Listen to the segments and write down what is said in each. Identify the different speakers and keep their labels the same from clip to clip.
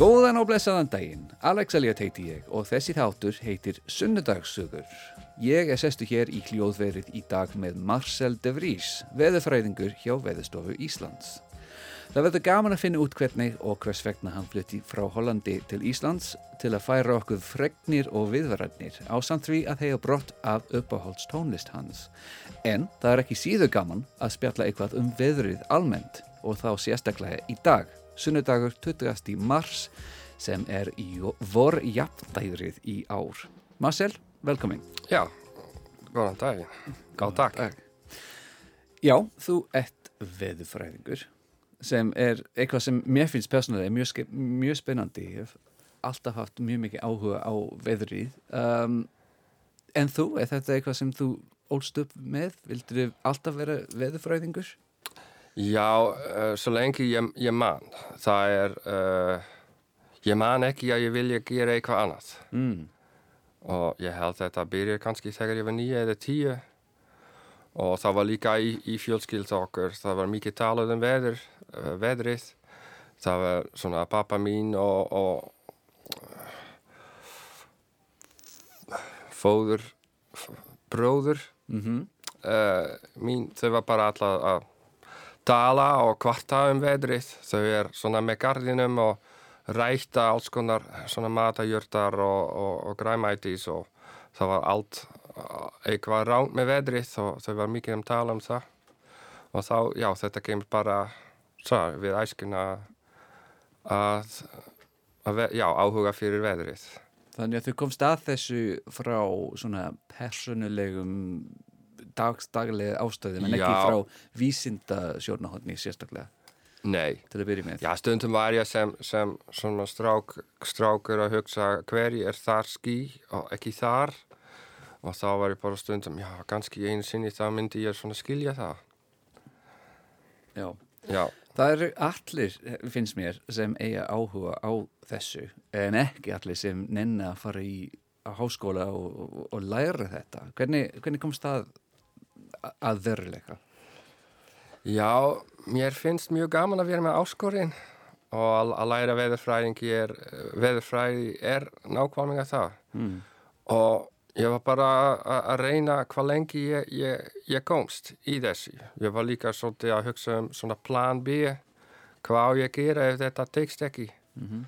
Speaker 1: Góðan og blessaðan daginn, Alex Elliot heiti ég og þessi þáttur heitir Sunnudagssögur. Ég er sestu hér í hljóðverið í dag með Marcel de Vries, veðurfræðingur hjá Veðurstofu Íslands. Það verður gaman að finna út hvernig og hvers vegna hann flutti frá Hollandi til Íslands til að færa okkur fregnir og viðvararnir á samt því að hega brott af uppáhalds tónlist hans. En það er ekki síðu gaman að spjalla eitthvað um veðrið almennt og þá sérstaklega í dag, sunnudagur 20. mars sem er í vorjapndæðrið í ár. Marcel, velkomin.
Speaker 2: Já, góðan dag. Góð dag.
Speaker 1: Já, þú ert veðurfræðingur sem er eitthvað sem mér finnst persónulega mjög, mjög spennandi ég hef alltaf haft mjög mikið áhuga á veðrið um, en þú, er þetta eitthvað sem þú ólst upp með, vildur þið alltaf vera veðurfræðingur?
Speaker 2: Já, uh, svo lengi ég, ég man. Það er uh, ég man ekki að ég vilja gera eitthvað annað.
Speaker 1: Mm.
Speaker 2: og ég held þetta byrja kannski þegar ég var nýja eða tíu. Og það var líka í, í fjölskyld okkur það var mikið talað um veður uh, veðrið. Það var svona pappa mín og, og fóður bróður.
Speaker 1: Mm
Speaker 2: uh, mín þau var bara alltaf að tala og kvarta um veðrið. Þau er svona með gardinum og rækta alls konar svona matajörtar og, og, og græmætis og það var allt eitthvað ránt með veðrið og þau var mikið um tala um það. Og þá, já, þetta kemur bara svo, við æskuna að, að já, áhuga fyrir veðrið.
Speaker 1: Þannig að þú komst að þessu frá svona personulegum dagsdaglega ástöðum en ekki frá vísinda sjónahotni sérstaklega
Speaker 2: Nei,
Speaker 1: til að byrja með.
Speaker 2: Já, stundum var ég sem, sem svona strák, strákur að hugsa hverji er þar ský og ekki þar og þá var ég bara stundum, já, kannski einu sinni þá myndi ég svona skilja það.
Speaker 1: Já.
Speaker 2: Já,
Speaker 1: Það eru allir, finnst mér, sem eiga áhuga á þessu en ekki allir sem nenni að fara í á háskóla og, og, og læra þetta. Hvernig, hvernig komst það að veruleika?
Speaker 2: já, mér finnst mjög gaman að vera með áskorinn og að, læra veðurfræðingi er, veðurfræði er nákvæmlega það
Speaker 1: Mm.
Speaker 2: og ég var bara að- reyna hvað lengi ég, ég, ég komst í þessu. Ég var líka svolítið að hugsa um svona plan B, hvað á ég að gera ef þetta tekst ekki.
Speaker 1: Mm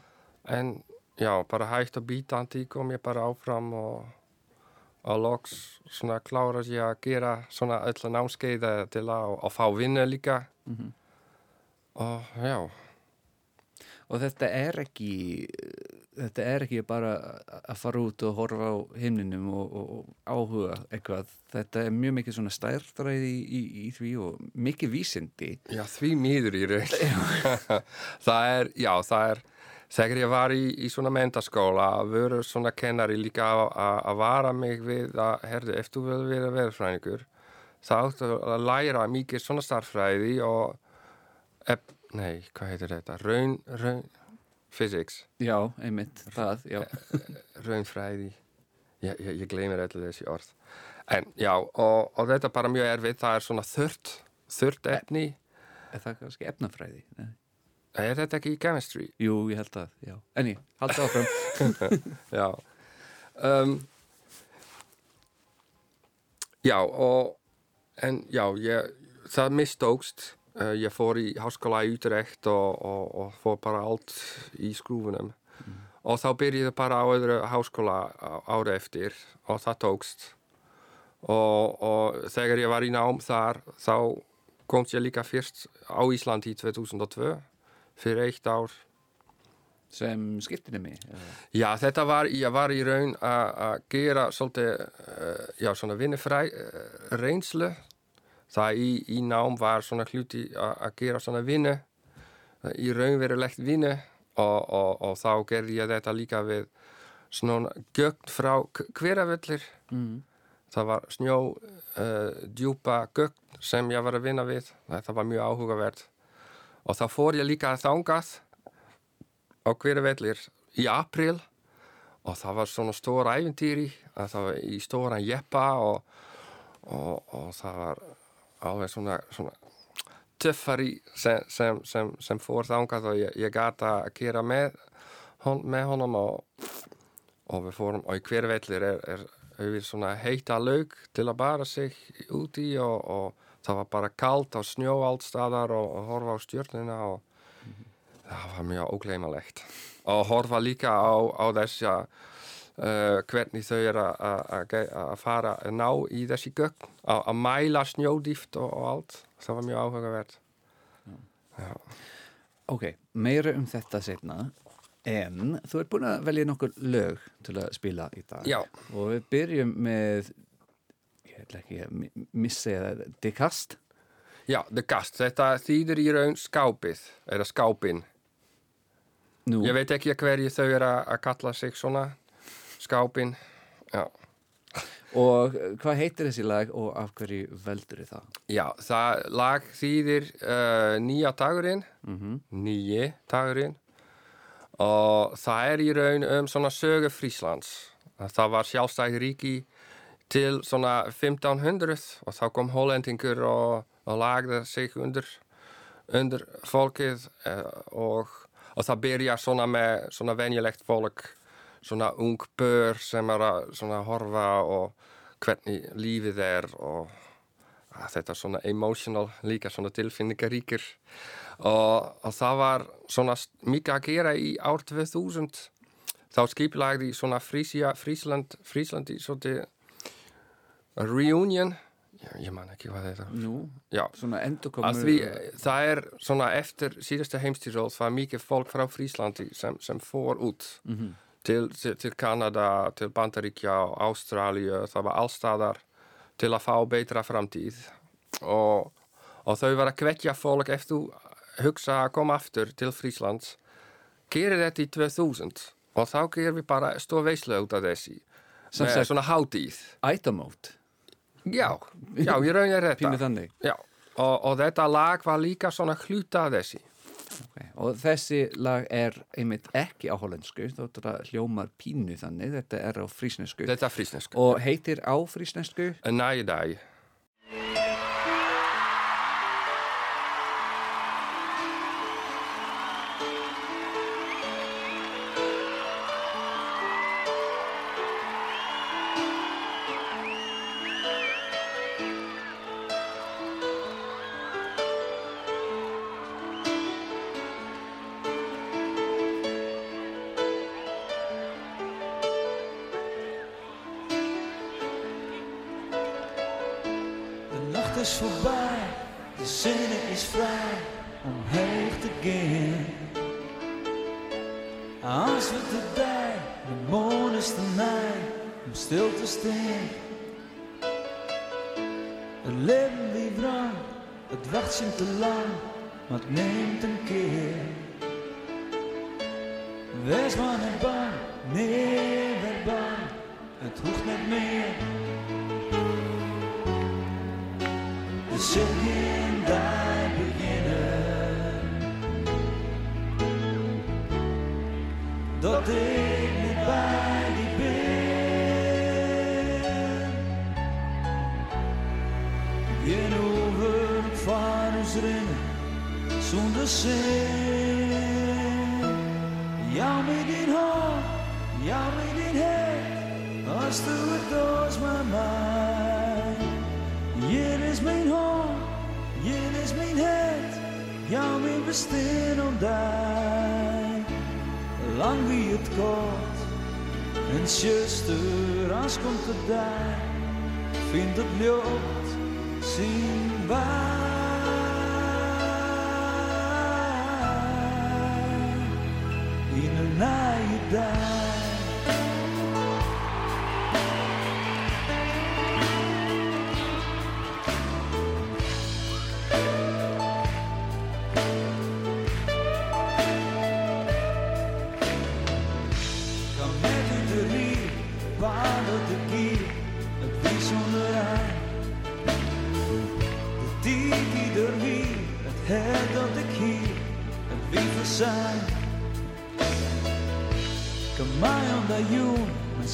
Speaker 2: En já, bara hægt og bítandi kom ég bara áfram og og loks svona klára ég að gera svona öll námskeiða til að og fá vinna líka
Speaker 1: Mhm.
Speaker 2: og já,
Speaker 1: Og þetta er ekki, þetta er ekki bara að fara út og horfa á himninum og, og, og áhuga eitthvað. Þetta er mjög mikið svona stærðræði í, í, í því og mikið vísindi.
Speaker 2: já því miður í raun það er, já það er þegar ég var í, í svona mentaskóla voru svona kennari líka að- að að vara mig við að herðu, ef þú vil vera verðfræðingur þá áttu að læra mikið svona starffræði og ef, nei, hvað heitir þetta raun, raun, physics
Speaker 1: Já, einmitt, það, já.
Speaker 2: raunfræði ég, ég, ég gleymir allir þessi orð en já, og, og þetta er bara mjög erfið það er svona þurrt, þurrt efni
Speaker 1: Er það kannski efnafræði? Nei.
Speaker 2: Er þetta ekki í chemistry?
Speaker 1: Jú, ég held það, já. En ég, halda áfram.
Speaker 2: Já um, Já og en já, ég, það mistókst uh, ég fór í háskóla í Utrecht og, og, og fór bara allt í skrúfunum og þá byrjaði bara á öðru háskóla á- ári eftir og það tókst og, og þegar ég var í nám þar þá komst ég líka fyrst á Íslandi í 2002 fyrir eitt ár
Speaker 1: Sem skiptinni.
Speaker 2: Já, þetta var, var í raun að gera svolítið, uh, já, svona vinnufræ uh, reynslu. Það í, í nám var svona hluti að gera svona vinnu, í raunverulegt vinnu og, og, og þá gerði ég þetta líka við svona gögn frá hverjaföllir.
Speaker 1: Mm.
Speaker 2: Það var snjó uh, djúpa gögn sem ég var að vinna við. Þetta var mjög áhugavert. Og þá fór ég líka að þangað á hverju vellir í april og það var svona stóra æfintýri að það var í stóran jeppa og, og, og það var alveg svona, svona töffari sem, sem, sem, sem fór þangað og ég, ég gata að gera með hon, med honom och, och vi får och i hver vellir er, er yfir svona heita laug til að bara sig út í og, og það var bara kalt og snjó allt staðar og, og horfa á stjörnuna og það var mjög ógleymalegt og horfa líka á, á þess að uh, hvernig þau eru að- fara að ná í þessi gögn að að mæla snjódýft og, og allt. Það var mjög áhugavert. Já.
Speaker 1: Ok, meira um þetta setna en þú ert búin að velja nokkur lög til að spila í dag.
Speaker 2: Já.
Speaker 1: og við byrjum með ég ætla ekki að mi- missa það dekast
Speaker 2: Já, the gast, þetta þýðir í raun skápið eða skápin
Speaker 1: Nú,
Speaker 2: Ég veit ekki hverju þau eru að að kalla sig svona skápin Já,
Speaker 1: og hvað heitir þessi lag og af hverju veldur þið það?
Speaker 2: Já það lag þýðir uh, nýja dagurinn
Speaker 1: Mm
Speaker 2: nýji dagurinn og það er í raun um svona sögu Fríslands það var sjálfstæði ríki til svona 1500 og þá kom hollendingur og, og lagði sig undir, undir fólkið eh, og, og það byrja svona með svona venjulegt fólk svona ung bör sem er að svona horfa og hvernig lífið er og þetta er svona emotional líka svona tilfinningaríkir. Og, og það var svona mikið að gera í ár 2000 þá skipilagði svona Frísland, Fríslandi svolítið reunion? Ég, ég man ekki hvað þetta
Speaker 1: endurkomu
Speaker 2: að því það er svona eftir síðasta heimstýrjóð það er mikið fólk frá Fríslandi sem, sem fór út
Speaker 1: Mhm.
Speaker 2: til, til, til Kanada, til Bandaríkja og Ástralíu, það var allstaðar til að fá betra framtíð. Og, og þau var að kvetja fólk eftir hugsa að koma aftur til Fríslands gerir þetta í 2000 og þá gerir við bara stóð veislu út af þessi. Með svona hátíð
Speaker 1: Itemót,
Speaker 2: já, já, ég raun er
Speaker 1: pínu
Speaker 2: þetta
Speaker 1: þannig.
Speaker 2: Já, og, og þetta lag var líka svona hluta af þessi
Speaker 1: okay. og þessi lag er einmitt ekki á hollensku þetta hljómar pínu þannig þetta er á frísnesku
Speaker 2: þetta er frísnesku
Speaker 1: og heitir á frísnesku
Speaker 2: en næði
Speaker 3: is voorbij, de zin is vrij om heen te gaan. Als we te bij, de moon is te mij om stil te staan. Het leven liep lang, het wacht zijn te lang, maar het neemt een keer. Wees maar niet bang, nee, bang, het hoeft niet meer. zingen wij beginnen. Dat ik niet bij die ben. Je over het ons rennen zonder zin. Ja, met dit hoofd, ja, met dit hart, als de het mijn maar mijn bestaan om die. Lang wie het kort, en zuster, als komt het daar, vindt het lucht, zien wij. In een naaie dag.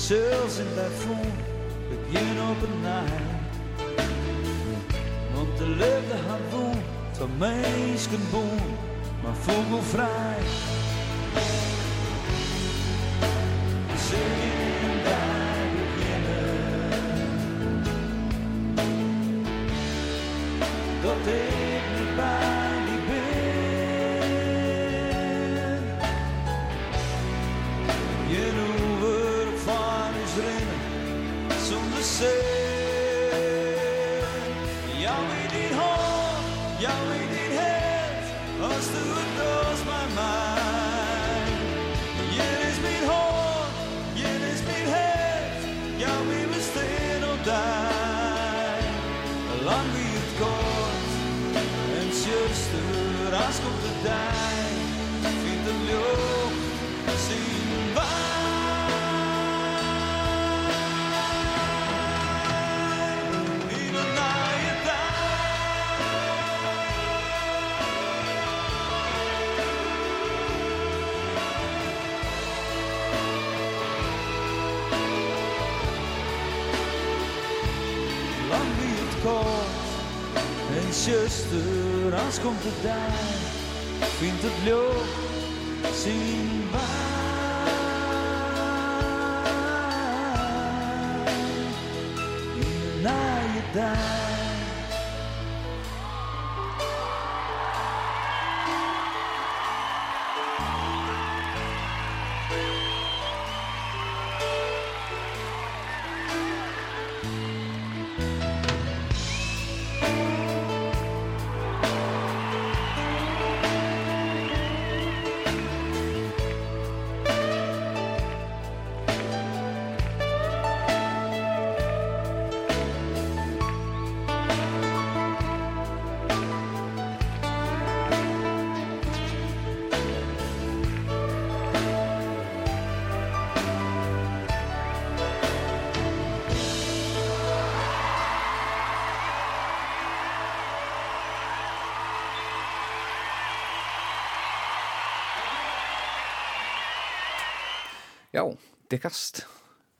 Speaker 3: Zels in het jen op een naai. Want de liefde had woon, van mensen boon, maar vogelvrij. Komt het daar, vindt het lucht zien
Speaker 1: Já, Dickast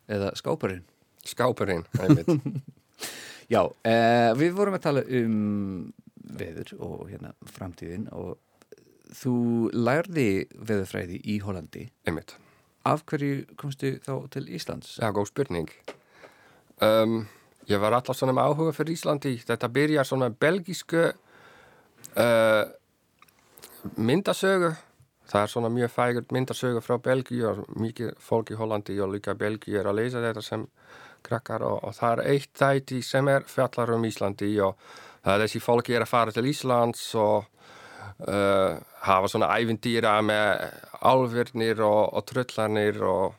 Speaker 1: eða Skáparinn
Speaker 2: Skápurinn, einmitt.
Speaker 1: Já, eh, við vorum að tala um veður og hérna framtíðin og þú lærði veðurfræði í Hollandi
Speaker 2: einmitt.
Speaker 1: af hverju komstu þá til Íslands?
Speaker 2: Já, góð spurning. Um, ég var alltaf svona með áhuga fyrir Íslandi. Þetta byrjar svona belgísku uh, myndasögu. Það er svona mjög fægurt myndasögu frá Belgíu og mikið fólk í Hollandi og líka Belgíu er að leysa þetta sem krakkar og, og það er eitt þætti sem er fjallar um Íslandi og það er þessi fólki er að fara til Íslands og uh, hafa svona ævindýra með álvirnir og, og trullarnir og,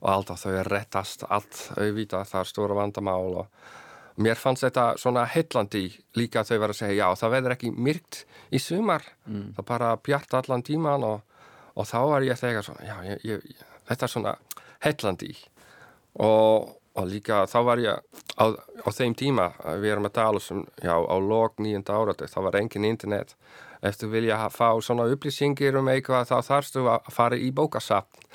Speaker 2: og allt og þau er rettast allt auðvitað það er stóra vandamál og mér fannst þetta svona heillandi líka þau var að segja já það veður ekki myrkt í sumar. Það bara bjart allan tíman og, og þá var ég þegar svona já ég, ég, þetta er svona heillandi og, og líka þá var ég á, á þeim tíma við erum að tala sem já á log nýjönda áratu þá var engin internet. Ef þú vilja fá svona upplýsingir um eitthvað þá þarfstu að fara í bókasapn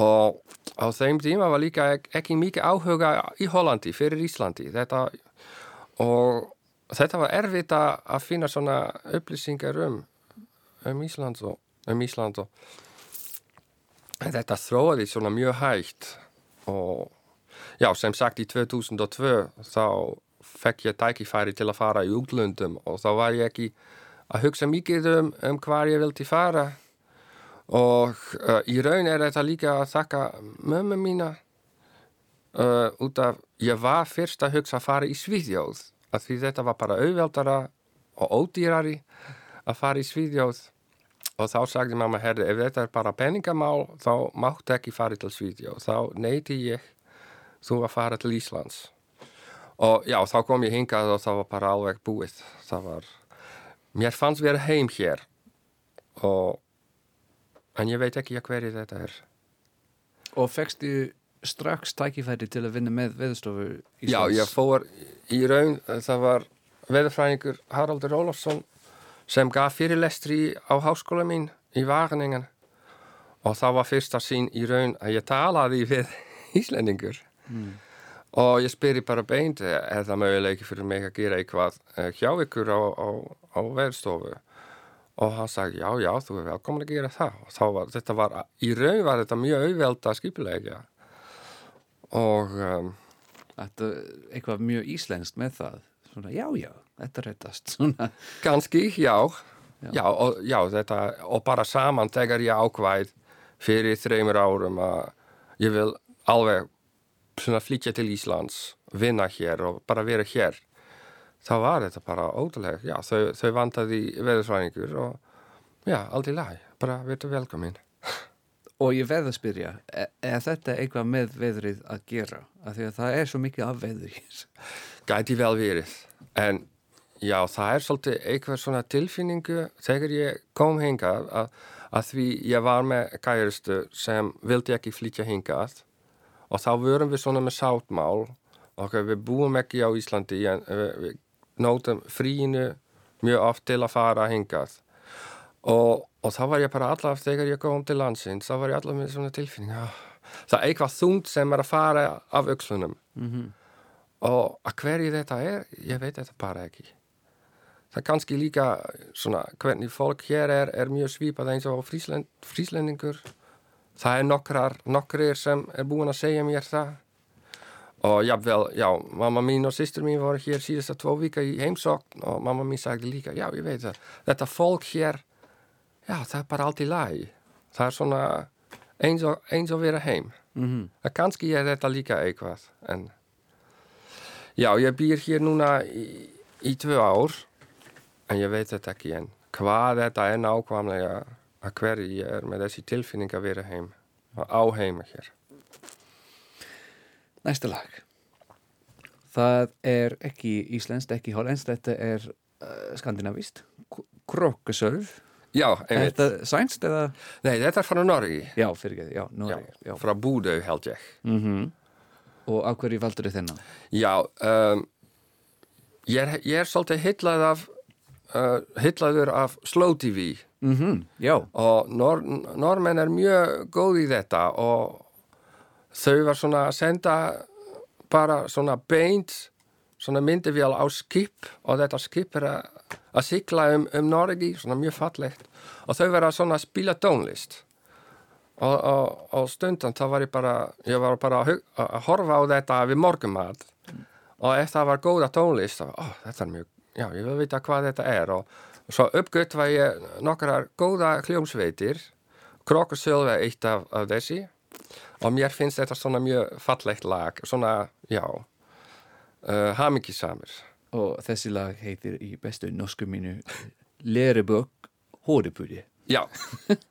Speaker 2: og á þeim tíma var líka ek ekki mikið áhuga í Hollandi fyrir Íslandi. Þetta, og þetta var erfitt að finna svona upplýsingar um um Ísland og, um Ísland og þetta þróaði svona mjög hægt og já, sem sagt í 2002 þá fekk ég tækifæri til að fara í útlöndum og þá var ég ekki að hugsa mikið um, um hvar ég vildi fara. Og uh, í raun er þetta líka að þakka mömmu mína uh, út af ég var fyrst að hugsa að fara í Svíðjóð af því þetta var bara auðveldara og ódýrari að fara í Svíðjóð og þá sagði mamma, herri, ef þetta er bara peningamál þá máttu ekki fara til Svíðjóð þá neyti ég þú að fara til Íslands. Og já, þá kom ég hingað og það var bara alveg búið. Það var, mér fannst vera heim hér. Og en ég veit ekki hverju þetta er.
Speaker 1: Og fegstu strax tækifæri til að vinna með veðurstofu Íslands?
Speaker 2: Já, ég fór í raun, það var veðurfræðingur Haraldur Ólafsson sem gaf fyrirlestri á háskóla mín í Vageningen og það var fyrsta sín í raun að ég talaði við Íslendingur. Og ég spyrir bara beint er það möguleiki fyrir mig að gera eitthvað eh, hjá ykkur á, á, á veðurstofu? Og hann sagði já, já, þú er velkomin að gera það. Og þá var, þetta var, í raun var þetta mjög auðvelda skipulegja. Og um,
Speaker 1: Þetta er eitthvað mjög íslenskt með það. Svona, já, já, þetta rettast Svona,
Speaker 2: Kanski, já.
Speaker 1: Já.
Speaker 2: Já, og, já þetta, og bara saman þegar ég ákvæð fyrir þreymur árum að ég vil alveg svona flytja til Íslands, vinna hér og bara vera hér þá var þetta bara ótrúlega, já, þau, þau vantaði veðurfræðingur og já, aldrei læg, bara verður velkomin
Speaker 1: Og ég veð að spyrja, er, er þetta eitthvað með veðrið að gera? Af því að það er svo mikið af veður hér.
Speaker 2: Gæti vel verið, en já, það er svolítið eitthvað svona tilfinningu þegar ég kom hingað að, að því ég var með gæristu sem vildi ekki flytja hingað og þá vorum við svona með sáttmál og við búum ekki á Íslandi en við, við nótum fríinu mjög oft til að fara hingað. Og, og þá var ég bara allaf þegar ég kom til landsins, þá var ég allaf með svona tilfinning ah, það er eitthvað þungt sem er að fara af aukslunum
Speaker 1: Mm -hmm.
Speaker 2: og að hverju þetta er, ég veit þetta bara ekki það kannski líka svona hvernig fólk hér er er mjög svipað eins og fríslend, fríslendingur það er nokkrar, nokkrir sem er búin að segja mér það. Og jável, já, mamma mín og sýstur mín voru hér síðasta tvo vika í heimsókn og mamma mín sagði líka, já, ég veit það. Þetta fólk hér, já, það er bara allt í lagi. Það er svona eins og, eins og vera heim.
Speaker 1: Mm -hmm.
Speaker 2: að kannski er þetta líka eitthvað en já, ég býr hér núna í, í tvö ár en ég veit þetta ekki en hvað þetta er nákvæmlega að hverju ég er með þessi tilfinning að vera heim og á heima hér
Speaker 1: Næsta lag. Það er ekki íslenskt, ekki hollenskt, þetta er uh, skandinavist. Krokkasörf.
Speaker 2: já,
Speaker 1: Er
Speaker 2: einmitt,
Speaker 1: þetta sænst eða?
Speaker 2: nei, þetta er frá Norgi
Speaker 1: Já, fyrir ekki, já,
Speaker 2: já,
Speaker 1: Noreg. Já.
Speaker 2: frá Búdau held ég
Speaker 1: Mm Og af hverju valdur þið þennan?
Speaker 2: já, um, ég, er, ég er svolítið hitlað af uh, hitlaður af Slow TV
Speaker 1: Mm Já,
Speaker 2: og nor, normenn er mjög góð í þetta og þau var svona að senda bara svona beint svona myndivél á skip og þetta skip er að, að sigla um, um Noregi, svona mjög fallegt. Og þau svona að spila tónlist. Og, og, og stundan þá var ég bara ég var bara að, að horfa á þetta við morgumat og ef það var góða tónlist þá, ó, þetta er mjög, já, ég vil vita hvað þetta er og svo uppgöt var ég nokkrar góða hljómsveitir Krokusölv er eitt af, af þessi og mér finnst þetta svona mjög fallegt lag, svona, já uh, hamingisamir
Speaker 1: og þessi lag heitir í bestu norsku mínu Leribök Hóripúri.
Speaker 2: Já,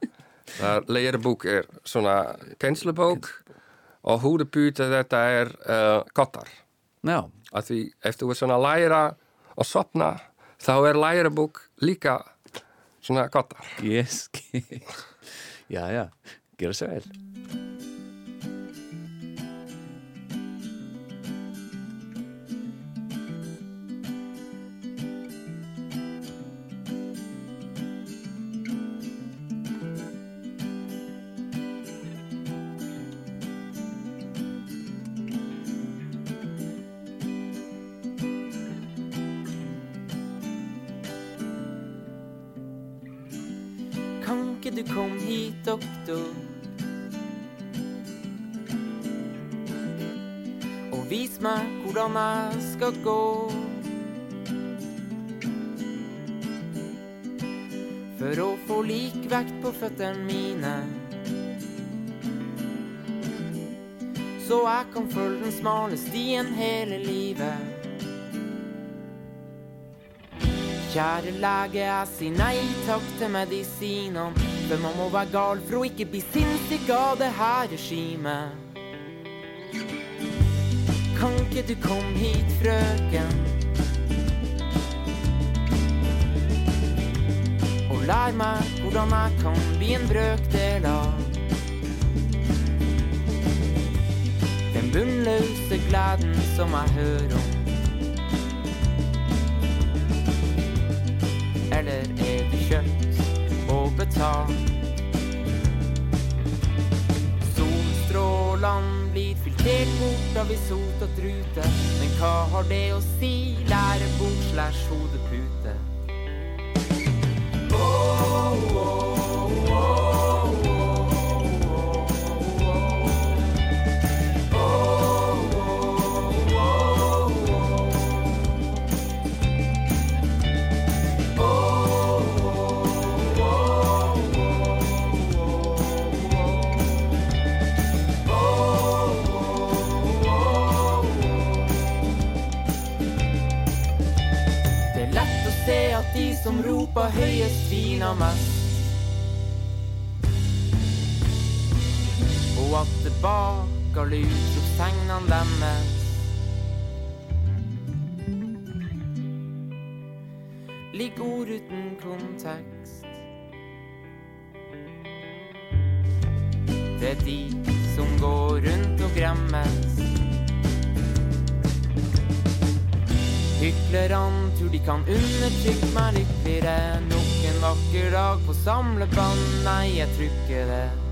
Speaker 2: það er svona kennslubók og húdubúti þetta er uh, kottar.
Speaker 1: Já,
Speaker 2: Af því ef þú er svona að læra og sopna, þá er lærbúk líka svona kottar.
Speaker 1: ég skil. Já, já, gera svo vel.
Speaker 4: Doktor? Og vis meg hvordan jeg skal gå. For å få lik vekt på føttene mine. Så jeg kan følge den smale stien hele livet. Kjære lege, jeg sier nei takk til medisinene. For man må være gal for å ikke bli sinnssyk av det her regimet. Kan ikke du komme hit, frøken? Og lær meg hvordan jeg kan bli en brøkdel av den bunnløse gleden som jeg hører om. eller er det kjøpt og betalt? Solstrålene blir filtrert bort av isot og trute, men hva har det å si? Lærebok slash hodepute. Regna mest. Og at det bak alle utropstegnene deres ligger ord uten kontekst. Det er de som går rundt og gremmes. Hyklerne tror de kan undertrykke meg lykkeligere. Nok dag på samlebånd, nei, jeg tror ikke det.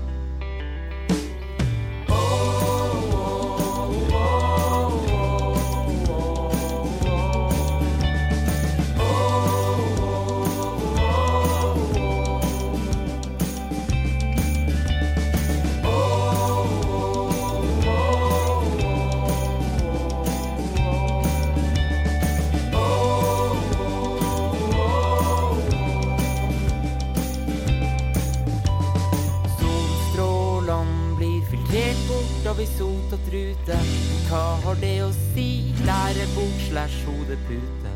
Speaker 4: Slash hodepute.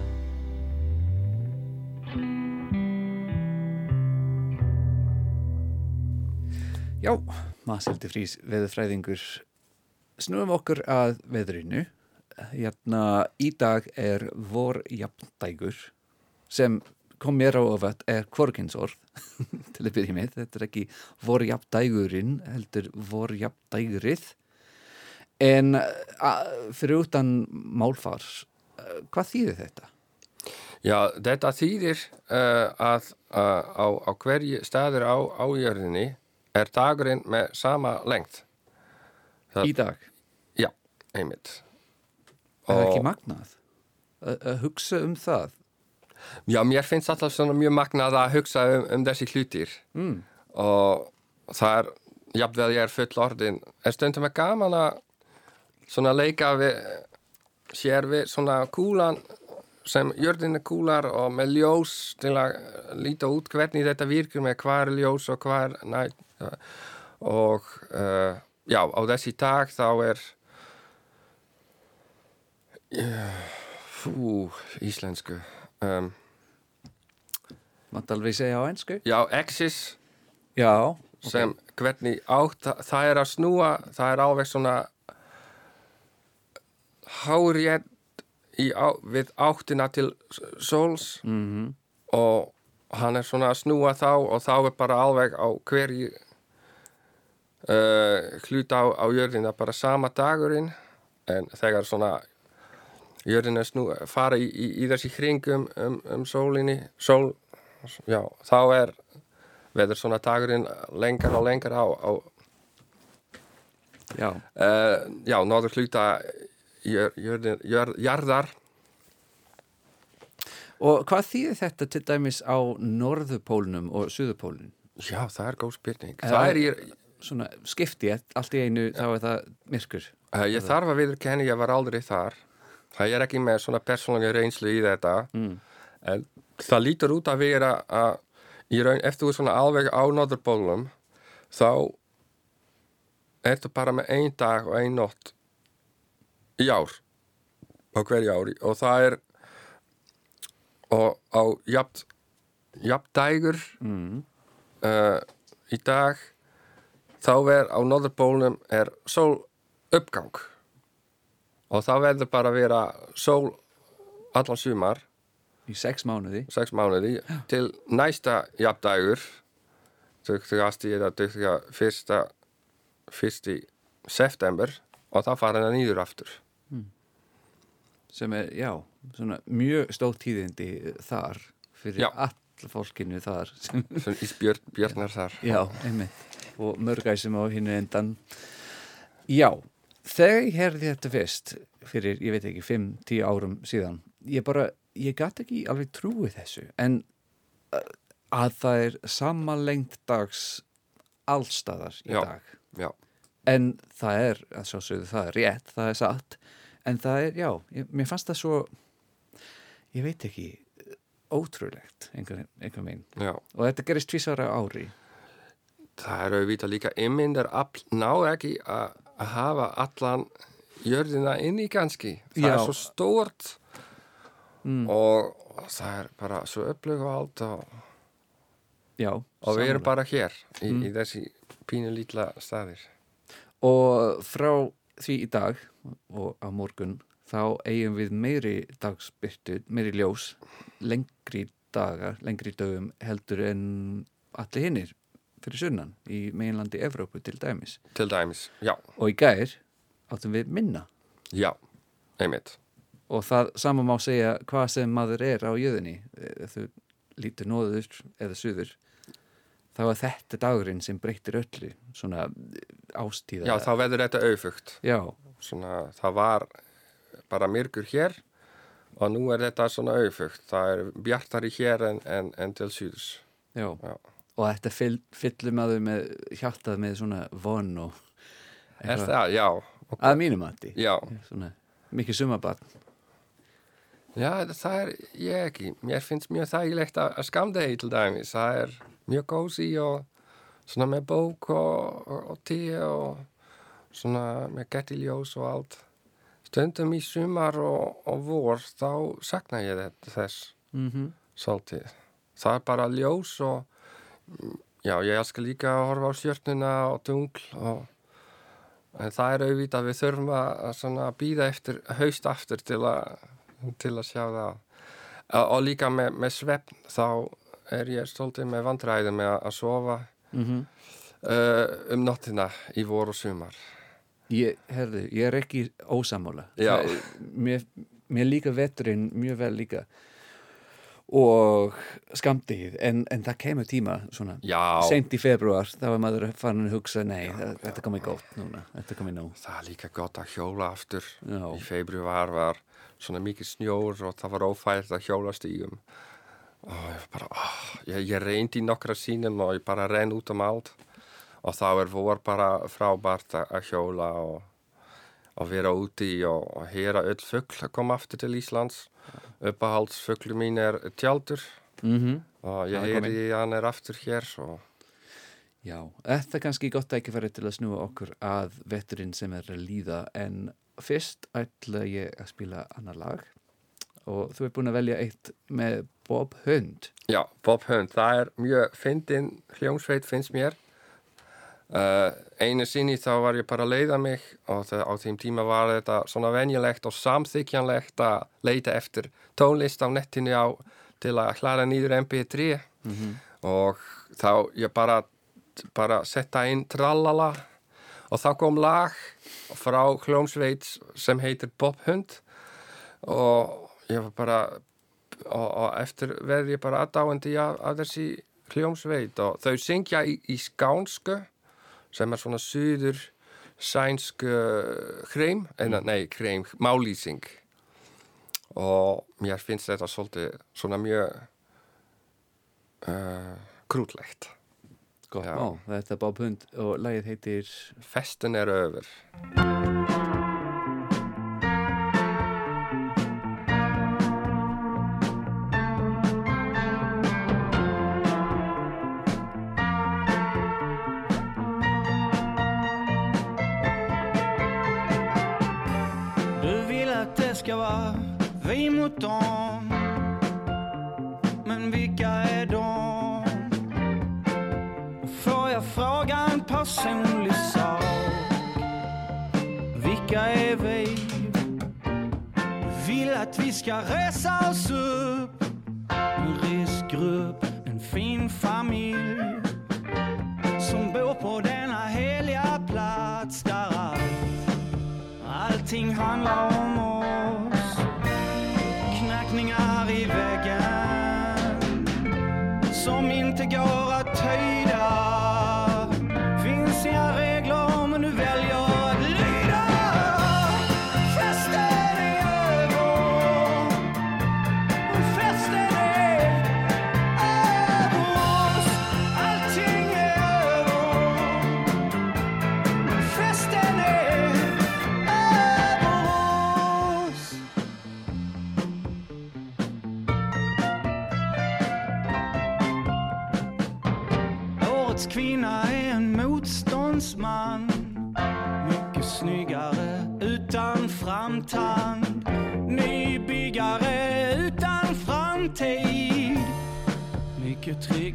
Speaker 1: Já, Masildi Frís, veðurfræðingur. Snúum okkur að veðrinu. Hérna, í dag er vor jafndægur sem kom mér á ofat er kvorkinsorð til að byrja með. Þetta er ekki vor jafndægurinn, heldur vor jafndægrið. En fyrir utan málfar, eh, hvað þýðir þetta?
Speaker 2: Já, þetta þýðir uh, að uh, á, á hverju staður á ájörðinni er dagurinn með sama lengt. Það-
Speaker 1: Í dag?
Speaker 2: Já, einmitt.
Speaker 1: Er það ekki magnað? Að að hugsa um það?
Speaker 2: Já, mér finnst alltaf svona mjög magnað að hugsa um, um þessi hlutir
Speaker 1: Mm.
Speaker 2: og það er, jafnvel ég er full orðin, er stundum er gaman að svona leika við, sér við svona kúlan sem jörðin er kúlar og með ljós til að líta út hvernig þetta virkur með hvað er ljós og hvað er nætt og uh, já, á þessi dag þá er uh, fú, íslensku um,
Speaker 1: Mátt alveg segja á einsku?
Speaker 2: já, exis
Speaker 1: Já.
Speaker 2: sem hvernig átt það- er að snúa, það er alveg svona hárið við áttina til sóls.
Speaker 1: Mm
Speaker 2: og hann er svona að snúa þá og þá er bara alveg á hverju uh, hluta á, á jörðina bara sama dagurinn. En þegar svona jörðin er snú, fara í, í, í þessi kringum um, um sólinni sól, já, þá er veður svona dagurinn lengar og lengar á, á
Speaker 1: Já.
Speaker 2: uh, já, norður hluta jarðar
Speaker 1: Og hvað þýðir þetta til dæmis á norðupólnum og suðupólnum?
Speaker 2: já, það er góð spurning
Speaker 1: Já.
Speaker 2: það er í,
Speaker 1: Svona skipti, allt í einu þá er það myrkur.
Speaker 2: Ég þarf að viðurkenni, ég var aldrei þar. Það er ekki með svona persónulega reynslu í þetta.
Speaker 1: Mm.
Speaker 2: En það lítur út að vera að í raun, eftir þú er svona alveg á norðurbólum, þá ertu bara með ein dag og ein nótt í ár á hverju ári og það er og á jafn jafndægur
Speaker 1: Mm.
Speaker 2: uh, í dag þá er á norðurbólnum er sól uppgang og þá verður bara að vera sól allan sumar
Speaker 1: Í sex mánuði.
Speaker 2: sex mánuði til næsta jafndægur 20. eða 21. fyrsti september og þá fara hann nýður aftur
Speaker 1: Sem er, já, svona mjög stóð tíðindi þar fyrir
Speaker 2: Já.
Speaker 1: all fólkinu þar. Sem,
Speaker 2: sem ísbjörn björnar þar
Speaker 1: já, einmitt. Og mörgæsum á hinnu endan. Já, þegar ég herði þetta fyrst fyrir, ég veit ekki, 5-10 árum síðan, ég bara, ég gæti ekki alveg trúið þessu, en uh, að það er sama lengt dags allstaðar í
Speaker 2: Já.
Speaker 1: dag.
Speaker 2: já,
Speaker 1: En það er, að sjálfsögðu, það er rétt, það er satt, en það er, já, ég, mér fannst það svo, ég veit ekki, ótrúlegt, einhver, einhver meginn.
Speaker 2: já
Speaker 1: Og þetta gerist tvísara ári.
Speaker 2: það er auðvitað líka ymmyndar ná ekki að hafa allan jörðina inni kannski það
Speaker 1: Já.
Speaker 2: er svo stórt
Speaker 1: Mm.
Speaker 2: og það er bara svo upplögu og allt og
Speaker 1: Já,
Speaker 2: og við erum bara hér í,
Speaker 1: Mm.
Speaker 2: í þessi pínu lítla staðir
Speaker 1: Og frá því í dag og á morgun þá eigum við meiri dagsbyrtu, meiri ljós, lengri daga, lengri dögum heldur en allir hinnir fyrir sunnan í meginlandi Evrópu til dæmis.
Speaker 2: til dæmis, já,
Speaker 1: Og í gær áttum við minna.
Speaker 2: Já, einmitt.
Speaker 1: Og það sama má segja hvað sem maður er á jöðunni ef þú lítur nóður eða suður þá er þetta dagurinn sem breytir öllu svona ástíða
Speaker 2: já, þá verður þetta auðfugt það var bara myrkur hér og nú er þetta svona auðfugt það er bjartari hér en, en, en til síðus
Speaker 1: já.
Speaker 2: Já.
Speaker 1: og þetta fyll, fyllur maður með hjartað með svona von og eitthvað.
Speaker 2: það, já,
Speaker 1: að mínum mati
Speaker 2: já
Speaker 1: svona mikið sumabarn
Speaker 2: Já, það er ég ekki. Mér finnst mjög þægilegt að, að skamdegi til dæmis. Það er mjög gósi og svona með bók og, og, og tíu og svona með gettiljós og allt. Stundum í sumar og, og vor þá sakna ég þess
Speaker 1: mm
Speaker 2: svolítið. Það er bara ljós og mm, já, ég elskar líka að horfa á stjörnuna og tungl og en það er auðvitað að við þurfum að, býða eftir haust aftur til að, til að sjá það og líka með, með svefn þá er ég stoltið með vandræði með að, sofa
Speaker 1: -hmm.
Speaker 2: uh, um nóttina í vor og sumar.
Speaker 1: Ég, herðu, ég er ekki ósamála
Speaker 2: Já.
Speaker 1: Mér, mér líka veturinn mjög vel líka. Og skamdegið en, en það kemur tíma svona
Speaker 2: Já,
Speaker 1: seint í februar þá er maður farin að hugsa nei, það- þetta komið gótt núna þetta komið nóg.
Speaker 2: Það er líka gott að hjóla aftur.
Speaker 1: Já.
Speaker 2: í februar var svona mikið snjór og það var ófært að hjóla stígum og ég bara, oh, ég, ég reyndi í nokkra sínum og ég bara renn út um allt. Og þá er vor bara frábært að að hjóla og, og vera úti og, og heyra öll fugl að koma aftur til Íslands. Uppáhaldsfuglu mín er tjaldur.
Speaker 1: Mm
Speaker 2: og ég
Speaker 1: er
Speaker 2: heyri hann er aftur hér og
Speaker 1: Já, þetta er kannski gott tækifæri til að snúa okkur að veturinn sem er að líða en fyrst ætla ég að spila annar lag og þú er búin að velja eitt með Bob Hund.
Speaker 2: Já, Bob Hund, það er mjög fyndin hljómsveit finnst mér. Uh, einu sinni þá var ég bara að leiða mig og það, á þeim tíma var þetta svona venjulegt og samþykjanlegt að leita eftir tónlist á nettinu á til að hlæra nýður MP3 og þá ég bara bara setta inn trallala og þá kom lag frá hljómsveit sem heitir Bob Hund. Og ég var bara og, og eftir veð ég bara aðdáandi af, af þessi hljómsveit og þau syngja í, í skánsku sem er svona suður sænsk uh, hreim, en nei, hreim, málýsing og mér finnst þetta svolítið svona mjög uh, krútlegt.
Speaker 1: Má, þetta er Bob Hund og lagið heitir
Speaker 2: Festin er öfur
Speaker 5: caressa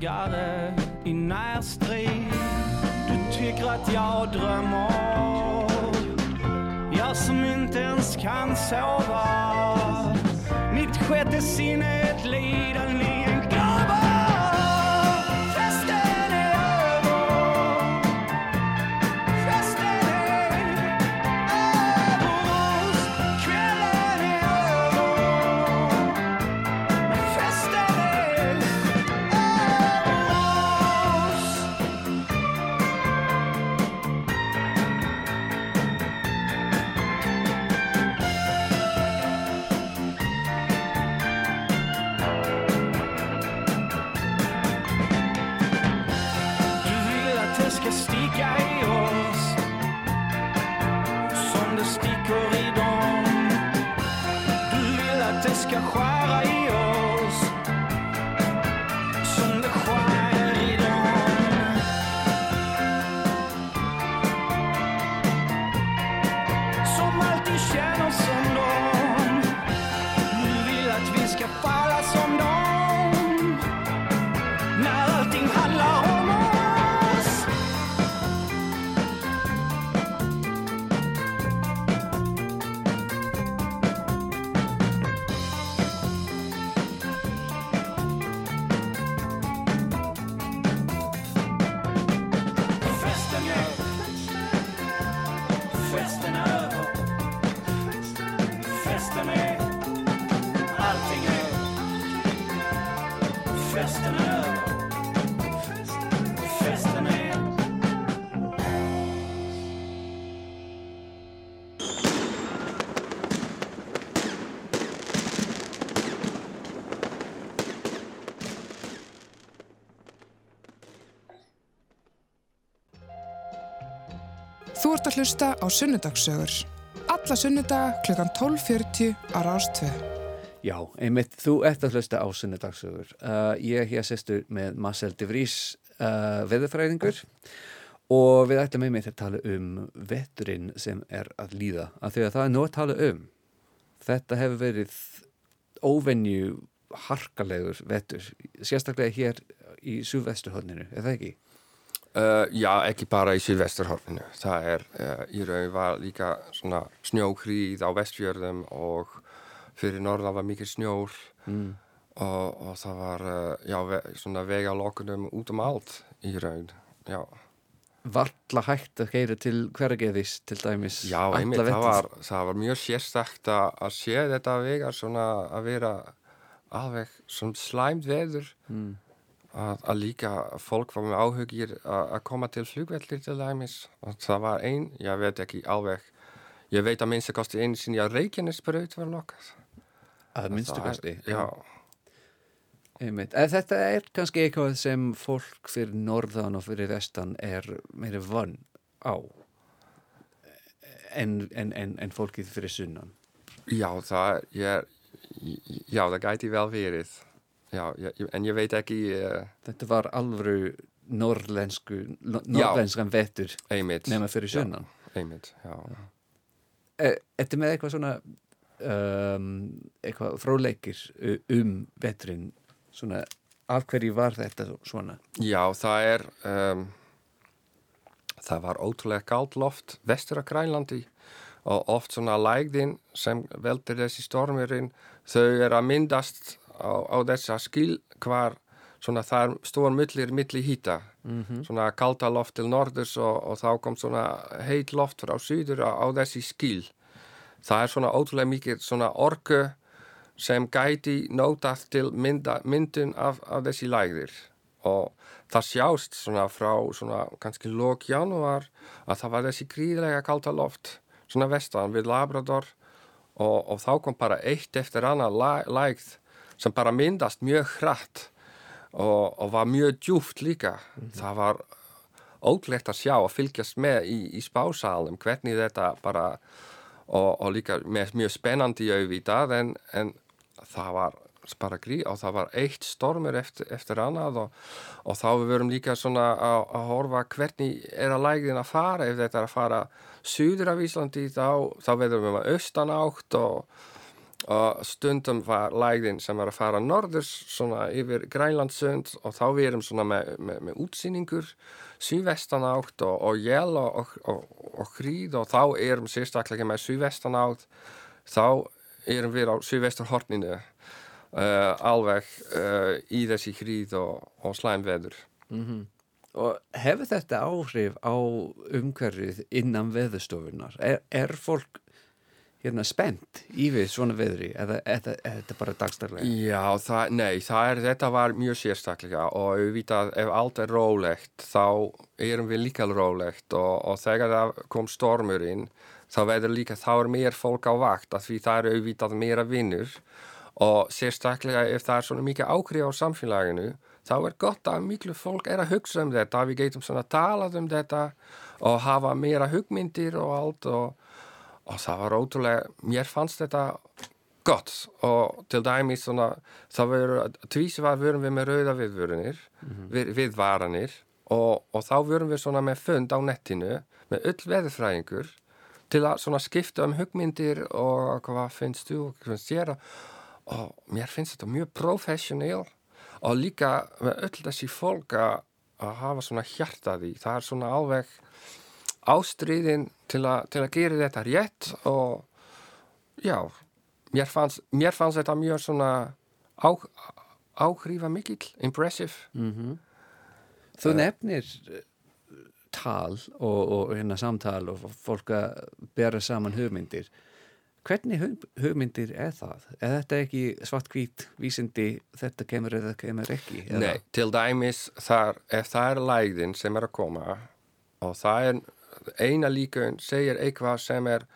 Speaker 5: tiggere i nærstrid. Du tykker at jeg drømmer, jeg som ikke ens kan sove. Mitt sjätte sinne är ett lidande
Speaker 6: Þú ert að hlusta á Sunnudagssögur. Alla sunnudaga klukkan 12.40 á Rástvö.
Speaker 1: Já, einmitt, þú ert að hlusta á sunnudagsögur. Uh, ég er hér sestur með Marcel de Vries uh, veðurfræðingur og við ætlum einmitt að tala um vetturinn sem er að líða. Af því að það er nóg að tala um. Þetta hefur verið óvenju harkalegur vettur, sérstaklega hér í súvesturhóðninu, er það ekki?
Speaker 2: Uh, já, ekki bara í Sylvesturhorfinu. Það er, uh, í raun var líka svona snjókrýð á vestfjörðum og fyrir norðan var mikið snjór
Speaker 1: Mm.
Speaker 2: og, og það var, uh, já, ve svona vega lokunum út um allt í raun. Já,
Speaker 1: Varla hægt að heyra til hvergeðis til dæmis
Speaker 2: já einmitt, það var, það var mjög sérstakt að að sé þetta vegar svona að vera alveg svona slæmt veður
Speaker 1: Mm.
Speaker 2: Að, að líka fólk var með áhugir að koma til flugvellir til dæmis. Og það var ein, ég veit ekki alveg ég veit að minnst að kosti einu sinni að Reykjanesbraut var lokkað
Speaker 1: Að minnstu kosti.
Speaker 2: já,
Speaker 1: þetta er kannski eitthvað sem fólk fyrir norðan og fyrir vestan er meiri vann á en, en, en, en fólkið fyrir sunnan.
Speaker 2: já, það ég, já, það gæti vel verið já, en ég veit ekki uh,
Speaker 1: Þetta var alvöru norrlensku, no- norrlenskan vettur nema fyrir sunnan.
Speaker 2: einmitt, já
Speaker 1: þetta með eitthvað svona um, eitthvað fróleikir u- um vetturinn svona af hverju var þetta svona?
Speaker 2: Já, það er um, það var ótrúlega gátt loft vestur af Grænlandi og oft svona lægðin sem veldur þessi stormurinn þau er að myndast á, á þessa skil hvar svona þar stóðan millir milli hýta. Svona kalda loft til norðurs og, og þá kom svona heit loft frá síður á, á þessi skil það er svona ótrúlega mikið svona orku sem gæti nótað til mynda, myndun af, af þessi lægðir. Og það sjást svona frá svona kannski lók janúar að það var þessi gríðlega kalda loft svona vestan við Labrador og, og þá kom bara eitt eftir annað læ- lægð sem bara myndast mjög hratt og, og var mjög djúft líka. Það var óglegt að sjá og fylgjast með í, í spásalum hvernig þetta bara og, og líka með mjög spennandi auðvitað en, en það var bara grí og það var eitt stormur eftir, eftir annað og, og þá við verum líka svona að, að horfa hvernig er að lægðin að fara. Ef þetta er að fara suður af Íslandi þá, þá veðum við austan átt og, og stundum var lægðin sem var að fara norðurs svona yfir Grænlandsund og þá við erum svona með, með, með útsýningur síðvestan átt og, og jél og, og, og, hríð og þá erum sérstaklega með síðvestan átt þá erum við á síðvestur horninu uh, alveg uh, í þessi hríð og slæmveður
Speaker 1: Og hefur þetta áhrif á umhverfið innan veðustofunar? Er, er fólk hérna spennt í við svona veðri eða þetta bara dagstæðlega?
Speaker 2: Já, það, nei, það er, þetta var mjög sérstaklega og við vita að ef allt er rólegt þá erum við líka rólegt og, og þegar það kom stormurinn þá verður líka, þá er mér fólk á vakt að því það eru auðvitað meira vinnur og sérstaklega ef það er svona mikið ákrif á samfélaginu þá er gott að miklu fólk er að hugsa um þetta, við geitum svona að tala um þetta og hafa meira hugmyndir og allt og, og það var ótrúlega, mér fannst þetta gott. Og til dæmis svona, það verður, tvísvar vorum við með rauða viðvörunir, mm -hmm. við, viðvaranir og, og þá vorum við svona með fund á nettinu með öll veðurfræðingur til að svona skipta um hugmyndir og hvað finnst þú og hvað finnst þér. Og mér finnst þetta mjög professional. Og líka með öll þessi fólk að hafa svona hjartaði það er svona alveg ástriðin til, til að gera þetta rétt og já mér fannst, mér fannst þetta mjög svona á, áhrifa mikill, impressive
Speaker 1: mm -hmm. Þú nefnir tal og, og hérna samtal og fólk að bera saman hugmyndir Hvernig hug, hugmyndir er það? Er þetta ekki svart-hvít vísindi þetta kemur eða kemur ekki? Eða?
Speaker 2: Nei, til dæmis þar, ef það er lægðin sem er að koma og það er eina líkaun segir eitthvað sem er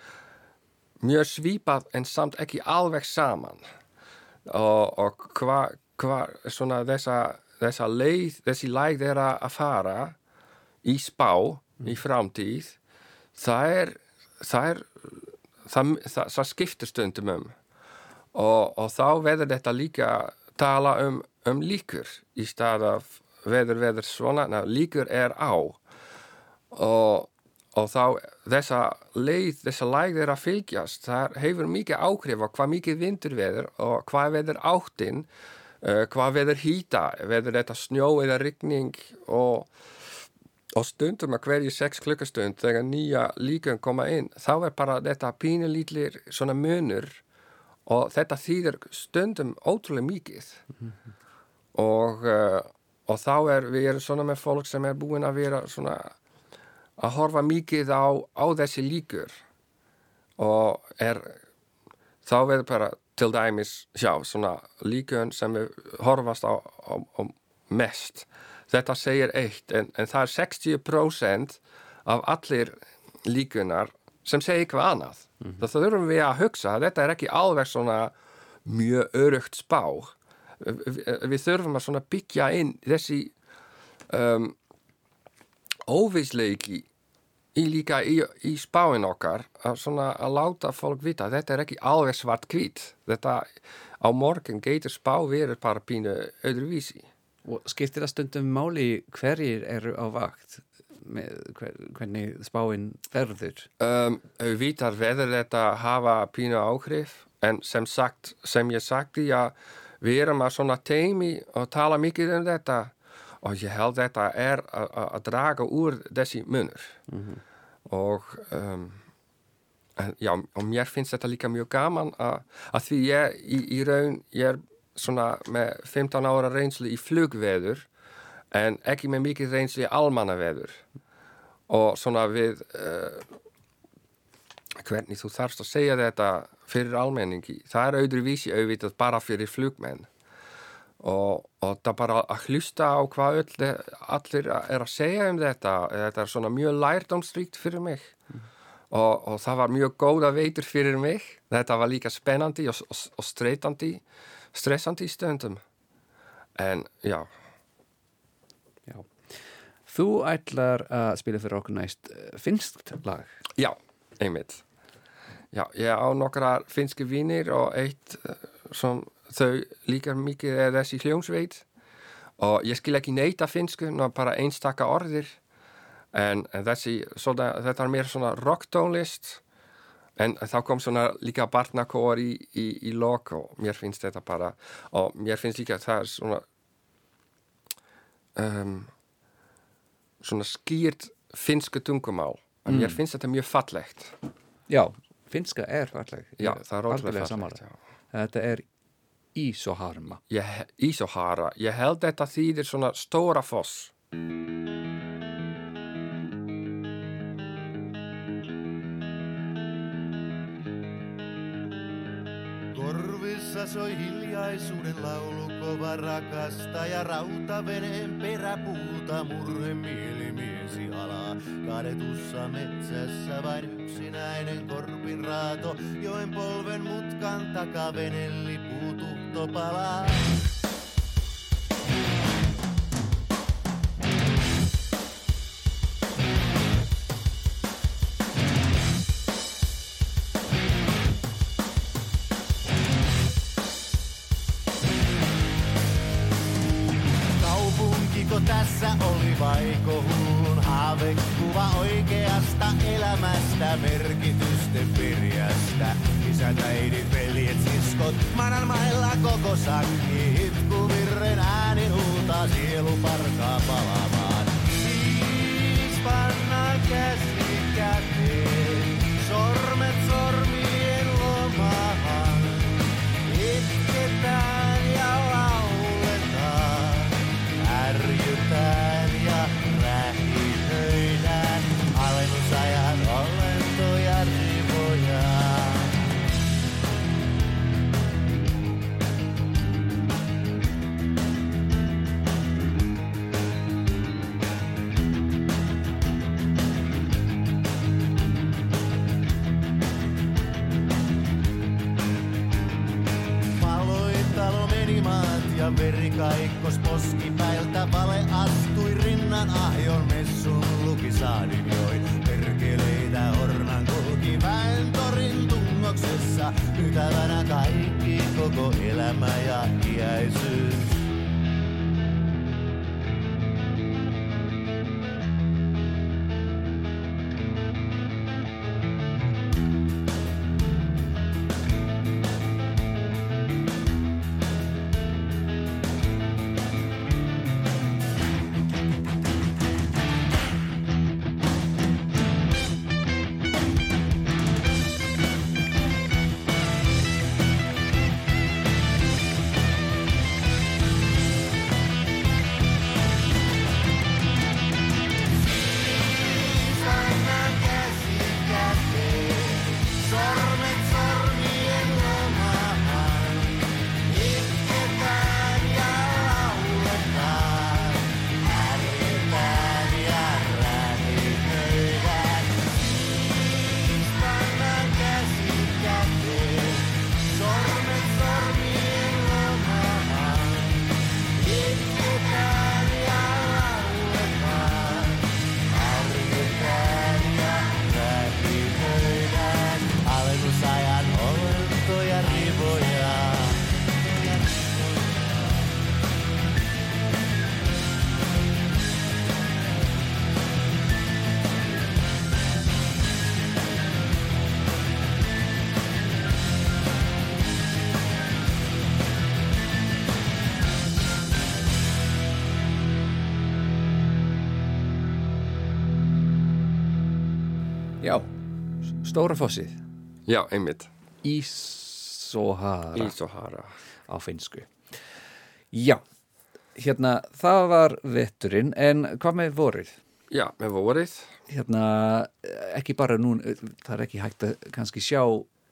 Speaker 2: mjög svipað en samt ekki alveg saman. Og, og hvað hva, svona þessa, þessa leið, þessi lægð er að fara í spá í framtíð það er, það er það, það, það skiptir stundum um. Og, og þá veður þetta líka tala um, um líkur í stað af veður veður svona, ná, líkur er á. Og, og þá þessa leið, þessa lægð er að fylgjast, það hefur mikið áhrif á hvað mikið vindur veður og hvað veður áttinn, uh, hvað veður hýta, veður þetta snjó eða rigning. Og og stundum að hverju sex klukkastund þegar nýja líkun koma inn þá er bara þetta pínulítlir svona munur. Og þetta þýðir stundum ótrúlega mikið. -hmm. og, uh, og þá er við erum svona með fólk sem er búin að vera svona að horfa mikið á, á þessi líkur. Og er þá verður bara til dæmis sjá svona líkun sem við horfast á, á, á mest. Þetta segir eitt en, en það er 60% af allir líkunar sem segir eitthvað annað. Mm -hmm. það þurfum við að hugsa þetta er ekki alveg svona mjög örugt spá við, við þurfum að byggja inn þessi um, óvísleiki í líka í, í spáin okkar að, svona, að láta fólk vita þetta er ekki alveg svart hvít þetta á morgun geitur spá verið bara pínu öðruvísi.
Speaker 1: Og skiptir það stundum máli hverjir eru á vakt með hver, hvernig spáinn verður?
Speaker 2: Um, vitar veður þetta hafa pínu áhrif en sem sagt, sem ég sagti að við erum að svona teimi og tala mikið um þetta og ég held þetta er að draga úr þessi munur. Mm -hmm. og um, já, og mér finnst þetta líka mjög gaman að, því ég í, í raun, ég er svona með 15 ára reynslu í flugveður en ekki með mikið reynslu í almannaveður. Og svona við uh, hvernig þú þarfst að segja þetta fyrir almenningi það er auðvitað vísi auðvitað bara fyrir flugmenn og, og það bara að hlusta á hvað öll, allir er að segja um þetta þetta er svona mjög lærdomstríkt fyrir mig. Mm. og, og það var mjög góða veitur fyrir mig. Þetta var líka spennandi og, og streytandi stressandi í stöndum en já.
Speaker 1: Já. Þú ætlar að spila fyrir okkur næst eh, finskt lag.
Speaker 2: Já, einmitt. Já, ég á nokkra finski vínir og eitt eh, sem þau líkar mikið er þessi hljómsveit og ég skil ekki neyta finsku, ná bara einstakka orðir en, en þessi, svona, þetta er mér svona rocktónlist En þá kom svona líka barnakóar í, í, í lok og mér finnst þetta bara, og mér finnst líka að það er svona, um, svona skýrt finsku tungumál. Mm. Mér finnst þetta mjög fallegt.
Speaker 7: Já, finska er falleg.
Speaker 2: Já, það er ótrúlega fallegt.
Speaker 7: Þetta er Ísoharma.
Speaker 2: Ég, Ísohara, ég held þetta þýðir svona stóra foss.
Speaker 8: Korvissa soi hiljaisuuden laulu, kova rakastaja, rautaveneen peräpuuta, murhe mielimiesi alaa. Kadetussa metsässä vain yksinäinen korpin raato, joen polven mutkan takaa venelipuu tanto
Speaker 7: para Stóra fossið.
Speaker 2: Já, einmitt.
Speaker 7: Ísohara
Speaker 2: Ísohara.
Speaker 7: á finsku. Já, hérna, það var vetturinn, en hvað með vorið?
Speaker 2: Já, með vorið.
Speaker 7: Hérna, ekki bara nú, það er ekki hægt að kannski sjá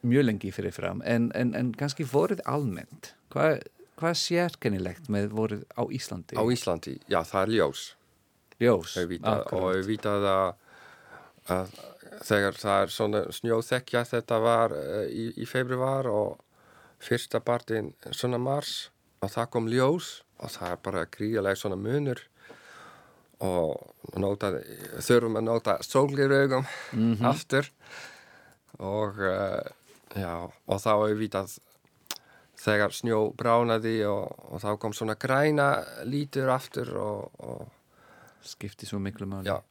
Speaker 7: mjög lengi fyrir fram, en, en, en kannski vorið almennt. Hvað, er sérkennilegt með vorið á Íslandi?
Speaker 2: Á Íslandi, já, það er ljós.
Speaker 7: Ljós,
Speaker 2: Auðvitað, og
Speaker 7: akkurat.
Speaker 2: auðvitað að, að þegar það er svona snjóþekja þetta var uh, í, í februar og fyrsta partinn svona mars og það kom ljós og það er bara gríðalega svona munur og nota, þurfum að nota sólgiraugum aftur og uh, já, og þá auðvitað þegar snjó bránaði og, og þá kom svona græna lítur aftur og, og
Speaker 7: Skipti svo miklu máli.
Speaker 2: Já,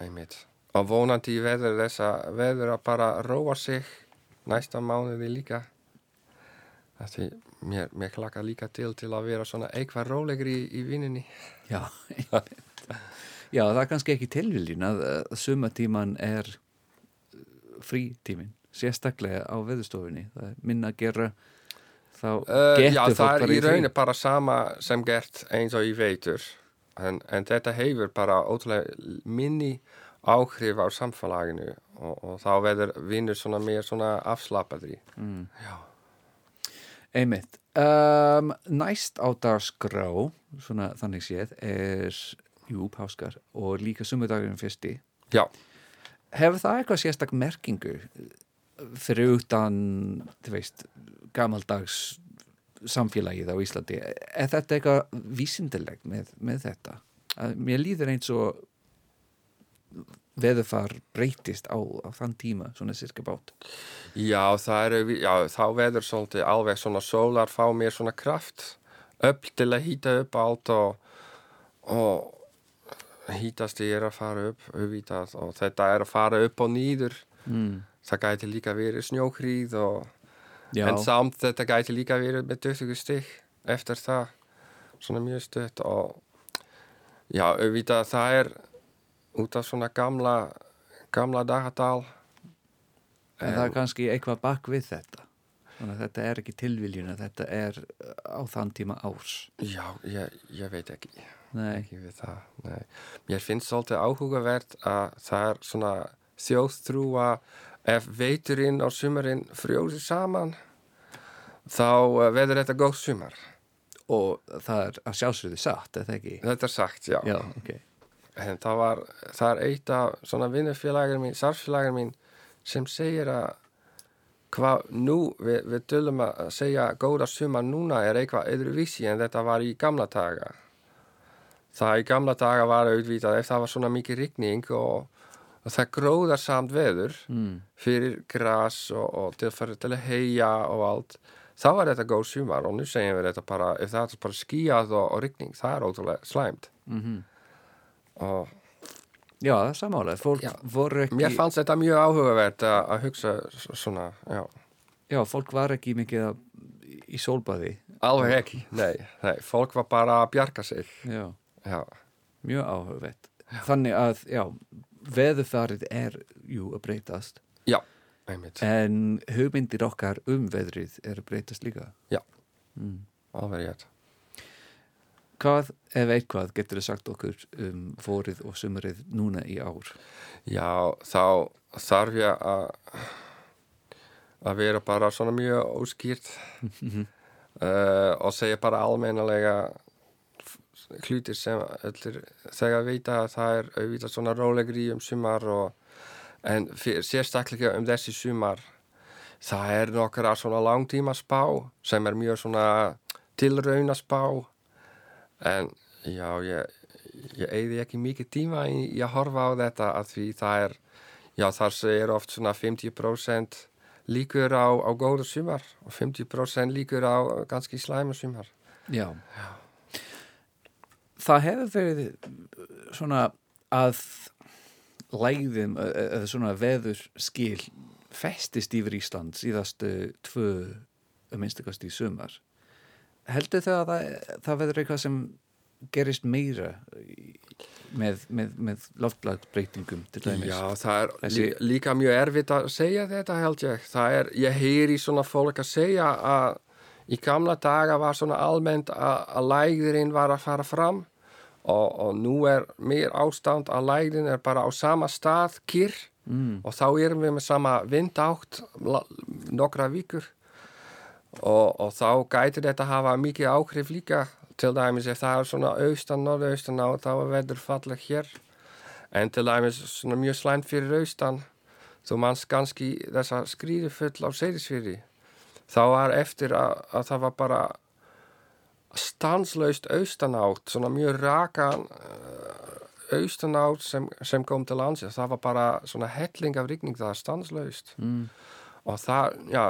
Speaker 2: einmitt. Og vonandi veður þessa veður að bara róa sig næsta mánuði líka því mér, mér klaka líka til til að vera svona eitthvað rólegri í, í vininni
Speaker 1: Já. Já, það er kannski ekki tilviljun að, að sumatíman er uh, frítímin, sérstaklega á veðustofunni. Það er minna að gera, þá
Speaker 2: Uh,
Speaker 1: getur
Speaker 2: já,
Speaker 1: fólk
Speaker 2: það er
Speaker 1: bara
Speaker 2: í
Speaker 1: frí.
Speaker 2: rauninni bara sama sem gert eins og í veitur en, en þetta hefur bara ótrúlega minni áhrif á samfélaginu og, og þá verður vinnur svona meir svona afslappadri
Speaker 1: Mm. Einmitt. Um, næst á dagskrá, svona þannig séð, er, jú, páskar og líka sumudagurinn fyrsti.
Speaker 2: Já,
Speaker 1: Hefur það eitthvað sérstak merkingu fyrir utan, þú veist, gamaldags samfélagið á Íslandi? Er þetta eitthvað vísindilegt með, með þetta? Að Mér líður eins og veðurfar breytist á, á þann tíma, svona sirka bát.
Speaker 2: já, eru, já, þá verður svolítið alveg svona sólar fá mér svona kraft upp til að hýta upp allt og, og hýtasti er að fara upp auðvitað, og þetta er að fara upp og nýður
Speaker 1: Mm.
Speaker 2: það gæti líka verið
Speaker 1: Já,
Speaker 2: En samt þetta gæti líka verið með 20 stygg eftir það, svona mjög stutt og já, auðvitað það er út af svona gamla, gamla dagadal.
Speaker 1: en það er kannski eitthvað bak við þetta. Þannig að þetta er ekki tilviljun að þetta er á þann tíma árs.
Speaker 2: Já, ég, ég veit ekki,
Speaker 1: Nei,
Speaker 2: ekki það, nei. Mér finnst svolítið áhugavert að það er svona þjóðtrú að ef veiturinn og sumarinn frjósi saman, þá eh, verður þetta góð sumar.
Speaker 1: og það er að sjálfsögðu satt, eða ekki?
Speaker 2: Þetta er sagt, já.
Speaker 1: Já, ok.
Speaker 2: En það var, það er eitt af svona vinnufélagar mín, sarfsfélagar mín sem segir að hvað nú, við, við tölum að segja góða sumar núna er eitthvað öðruvísi en þetta var í gamla daga. Það í gamla daga var auðvitað ef það var svona mikið rigning og, og það gróðar samt veður
Speaker 1: Mm.
Speaker 2: fyrir gras og, og til að heia og allt þá var þetta góð sumar og nú segjum við þetta bara ef það er bara skíjað og, og rigning það er ótrúlega slæmt
Speaker 1: Mm
Speaker 2: og
Speaker 1: Já, samálega. Fólk
Speaker 2: Já.
Speaker 1: voru ekki...
Speaker 2: Mér fannst þetta mjög áhugavert að, hugsa svona, já.
Speaker 1: Já, fólk var ekki mikið að, í sólbaði.
Speaker 2: Alveg ekki, nei, nei, fólk var bara að bjarga sig,
Speaker 1: Já,
Speaker 2: já,
Speaker 1: mjög áhugavert. Þannig að, já, veðurfarið er, jú, að breytast.
Speaker 2: já, einmitt,
Speaker 1: En hugmyndir okkar um veðrið er að breytast líka.
Speaker 2: Já.
Speaker 1: Mm.
Speaker 2: alveg rétt.
Speaker 1: Hvað, ef eitthvað, getur þið sagt okkur um vorið og sumarið núna í ár?
Speaker 2: Já, þá þarf ég að, að vera bara svona mjög óskýrt. Uh, og segja bara almennilega hlutir sem allir þegar vita að það er auðvitað svona rólegri um sumar og en sérstaklega um þessi sumar það er nokkra svona langtíma spá sem er mjög svona tilrauna spá en já, ég, ég eigði ekki mikið tíma í, í að horfa á þetta að því það er, já þar segir oft svona 50% líkur á, á góða sumar og 50% líkur á ganski slæma sumar.
Speaker 1: Já. Það hefur verið svona að lægðum eða svona veður skil festist yfir Ísland síðastu tvö að minnstakast í sumar. Heldur þau að það, það verður eitthvað sem gerist meira með, með, með loftlagsbreytingum til dæmis?
Speaker 2: Já, það er
Speaker 1: Þessi-
Speaker 2: lí, líka mjög erfitt að segja þetta held ég. Það er, ég heyri svona fólk að segja að í gamla daga var svona almennt að, að lægðurinn var að fara fram og, og nú er mér ástand að lægðin er bara á sama stað kyrr
Speaker 1: Mm.
Speaker 2: og þá erum við með sama vindátt nokkra vikur og, og þá gæti þetta hafa mikið áhrif líka til dæmis ef það er svona austan, norðaustan á þá er veður falleg hér. En til dæmis svona mjög slæmt fyrir austan þú manns kannski þessa skrýði full á seyðisfyrir þá var eftir að, að það var bara stanslaust austanátt svona mjög rakan austanátt sem, sem kom til landsins það var bara svona helling af rigning það er stanslaust.
Speaker 1: Mm.
Speaker 2: Og það, já,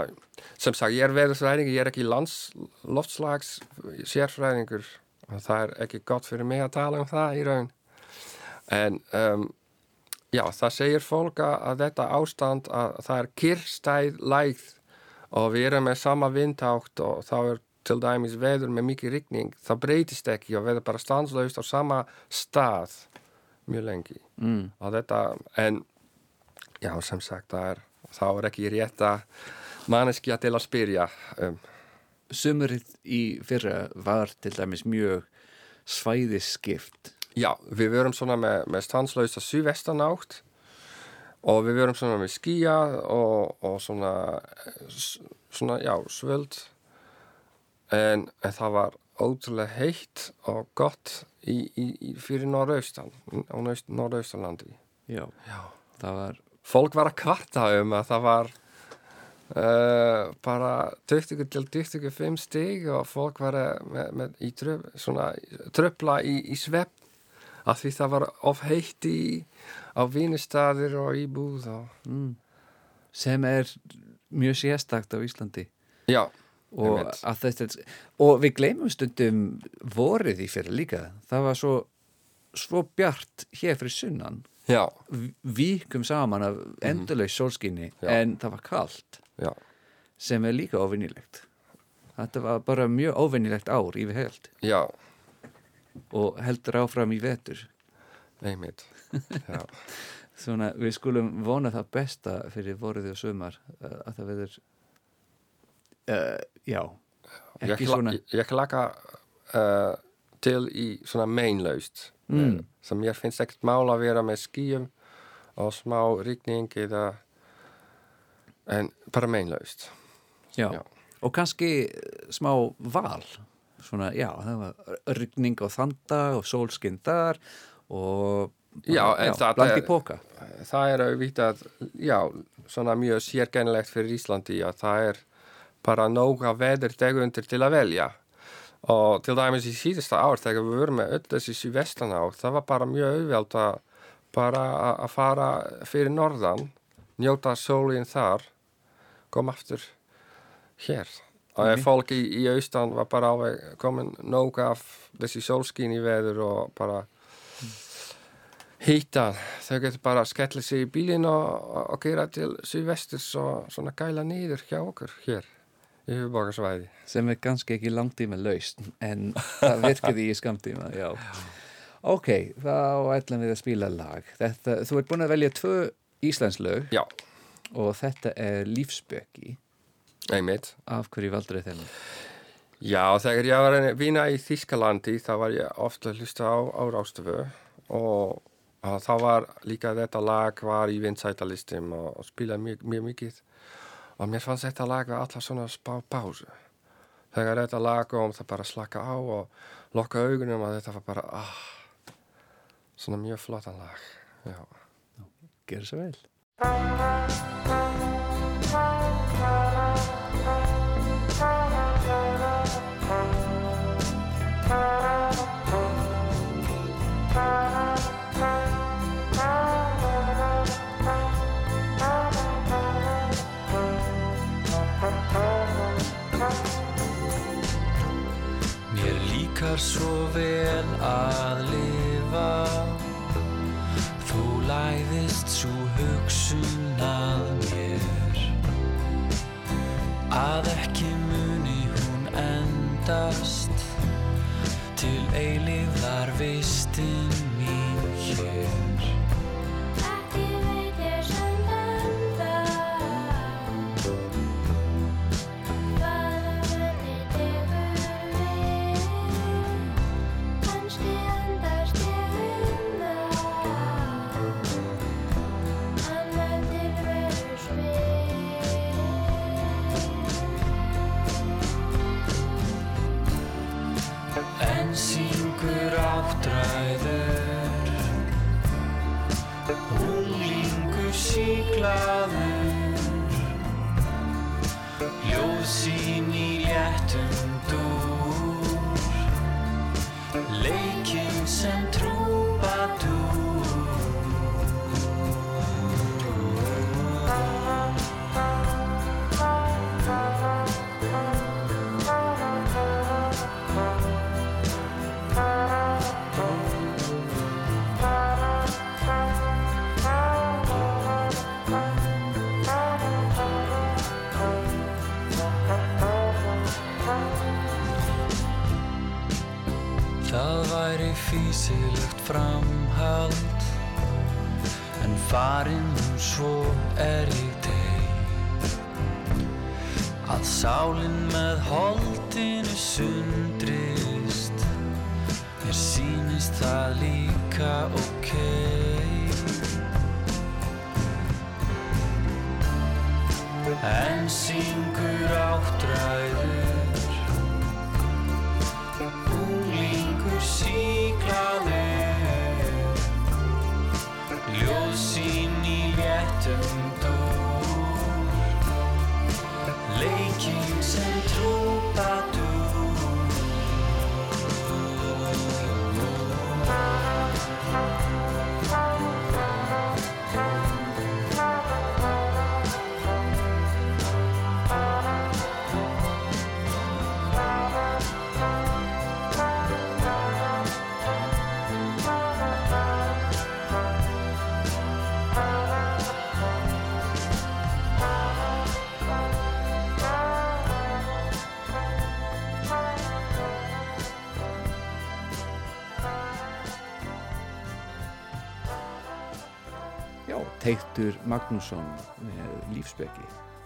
Speaker 2: sem sagt ég er veðurfræðingur, ég er ekki loftslags sérfræðingur. Og það er ekki gott fyrir mig að tala um það í raun. En um, Já, það segir fólk að, þetta ástand að það er kyrstæð lægð. Og við erum með sama vindátt og þá er til dæmis veður með mikið rigning, það breytist ekki og veður bara stanslaust á sama stað mjög lengi.
Speaker 1: Mm.
Speaker 2: og þetta, en já, sem sagt, það er þá er ekki rétt að manneskja til að spyrja um,
Speaker 1: Sumurinn í fyrra var til dæmis mjög svæðiskipt.
Speaker 2: Já, við verum svona með, með stanslausa suðvestanátt og við verum svona með skýja og, og svona, svona, já, svöld en, en það var ótrúlega heitt og gott í, í, í fyrir norðaustan, á norðaust- norðausturlandi.
Speaker 1: Já.
Speaker 2: Já.
Speaker 1: Það var,
Speaker 2: Fólk var að kvarta um að það var uh, bara 20 til 25 stig og fólk var að- með, með, í tröf, svona, tröfla í, í svepp af því það var of heitt í á vinnustadir og í búð og...
Speaker 1: mm, sem er mjög sérstakt á Íslandi.
Speaker 2: Já,
Speaker 1: Og, að þetta, og við gleymum stundum vorið í fyrir líka. Það var svo, svo bjart hér fyrir sunnan.
Speaker 2: Já,
Speaker 1: Víkum saman af endurlaus sólskinni
Speaker 2: Já.
Speaker 1: en það var kalt.
Speaker 2: Já,
Speaker 1: sem er líka óvinnilegt. Þetta var bara mjög óvinnilegt ár yfir held og heldur áfram í vetur.
Speaker 2: einmitt.
Speaker 1: Svona við skulum vona það besta fyrir vorið og sumar uh, að það veður uh, já,
Speaker 2: ég,
Speaker 1: ekki
Speaker 2: kla,
Speaker 1: svona
Speaker 2: ég, ég klaka uh, til í svona mainlaust
Speaker 1: Mm.
Speaker 2: sem ég finnst ekkert mál að vera með skýjum og smá rigning eða en bara mainlaust.
Speaker 1: já.
Speaker 2: já.
Speaker 1: og kannski eh, smá val svona, já, það var rigning og þanda og sólskinn þar og
Speaker 2: Já, það
Speaker 1: bland í póka
Speaker 2: Það er auðvitað, já, svona mjög sérgænilegt fyrir Íslandi að það er bara nóga veður tegundir til að velja. Og til dæmis í síðasta ár þegar við vorum með öll þessi síðvestan ár, það var bara mjög auðvelt að bara að- fara fyrir norðan, njóta sólinn þar, kom aftur hér. Og ef fólk í, í austan var bara alveg komin nóg af þessi sólskín í veður og bara hýta, þau getur bara að skella sig í bílinn og, og, og gera til síðvesturs og svona gæla nýður hjá okkur hér í hufbókarsvæði.
Speaker 1: sem er kannski ekki langtíma laust en það virkaði í skamtíma já. ok, þá ætlum við að spila lag. Þetta, þú ert búin að velja tvö Íslandslög
Speaker 2: Já,
Speaker 1: og þetta er lífsböki
Speaker 2: einmitt.
Speaker 1: af hverju valdur þennan?
Speaker 2: Já, þegar ég var að vinna í Þískalandi þá var ég ofta að hlusta á, á Rástöfu og þá var líka þetta lag var í vinsætalistum og, og spilaði mjög, mjög mikið og mér fannst þetta lag var alltaf svona spá pásu. Þegar þetta lag kom það bara slaka á og lokka augunum og þetta var bara ah, svona mjög flottan lag. Já.
Speaker 1: Gerðu svo vel
Speaker 3: líkar svo vel að lifa. Þú læðist svo hugsun að mér Að ekki muni hún endast. Til eilífðar vistin farin nú svo er ég deg Að sálinn með holdinu sundrist. Mér sýnist það líka ok
Speaker 1: Teitur Magnússon með lífsbeki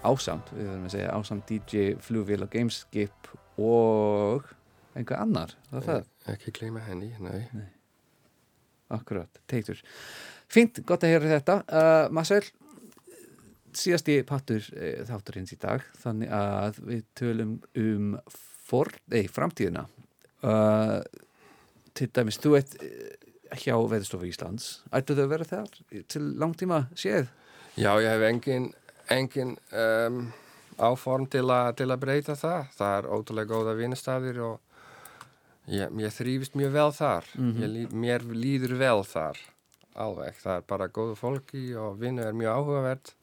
Speaker 1: ásamt, við verðum að segja ásamt DJ, flugvél og gameskip og einhver annar það? Er það,
Speaker 2: Ekki gleyma henni, nei.
Speaker 1: akkurat, Teitur. Fínt, gott að heyra þetta. Uh, Marcel síðasti pattur uh, þátturins í dag þannig að við tölum um for, nei, framtíðina. Uh, til dæmis, þú ert uh, hjá Veðurstofu Íslands ættu þau að vera þar til langtíma séð?
Speaker 2: Já, ég hef engin, engin um, áform til, a, til að breyta það. Það er ótrúlega góða vinnustafir og ég, ég þrýfist mjög vel þar. ég, lí- mér líður vel þar, alveg. Það er bara góðu fólki og vinnu er mjög áhugavert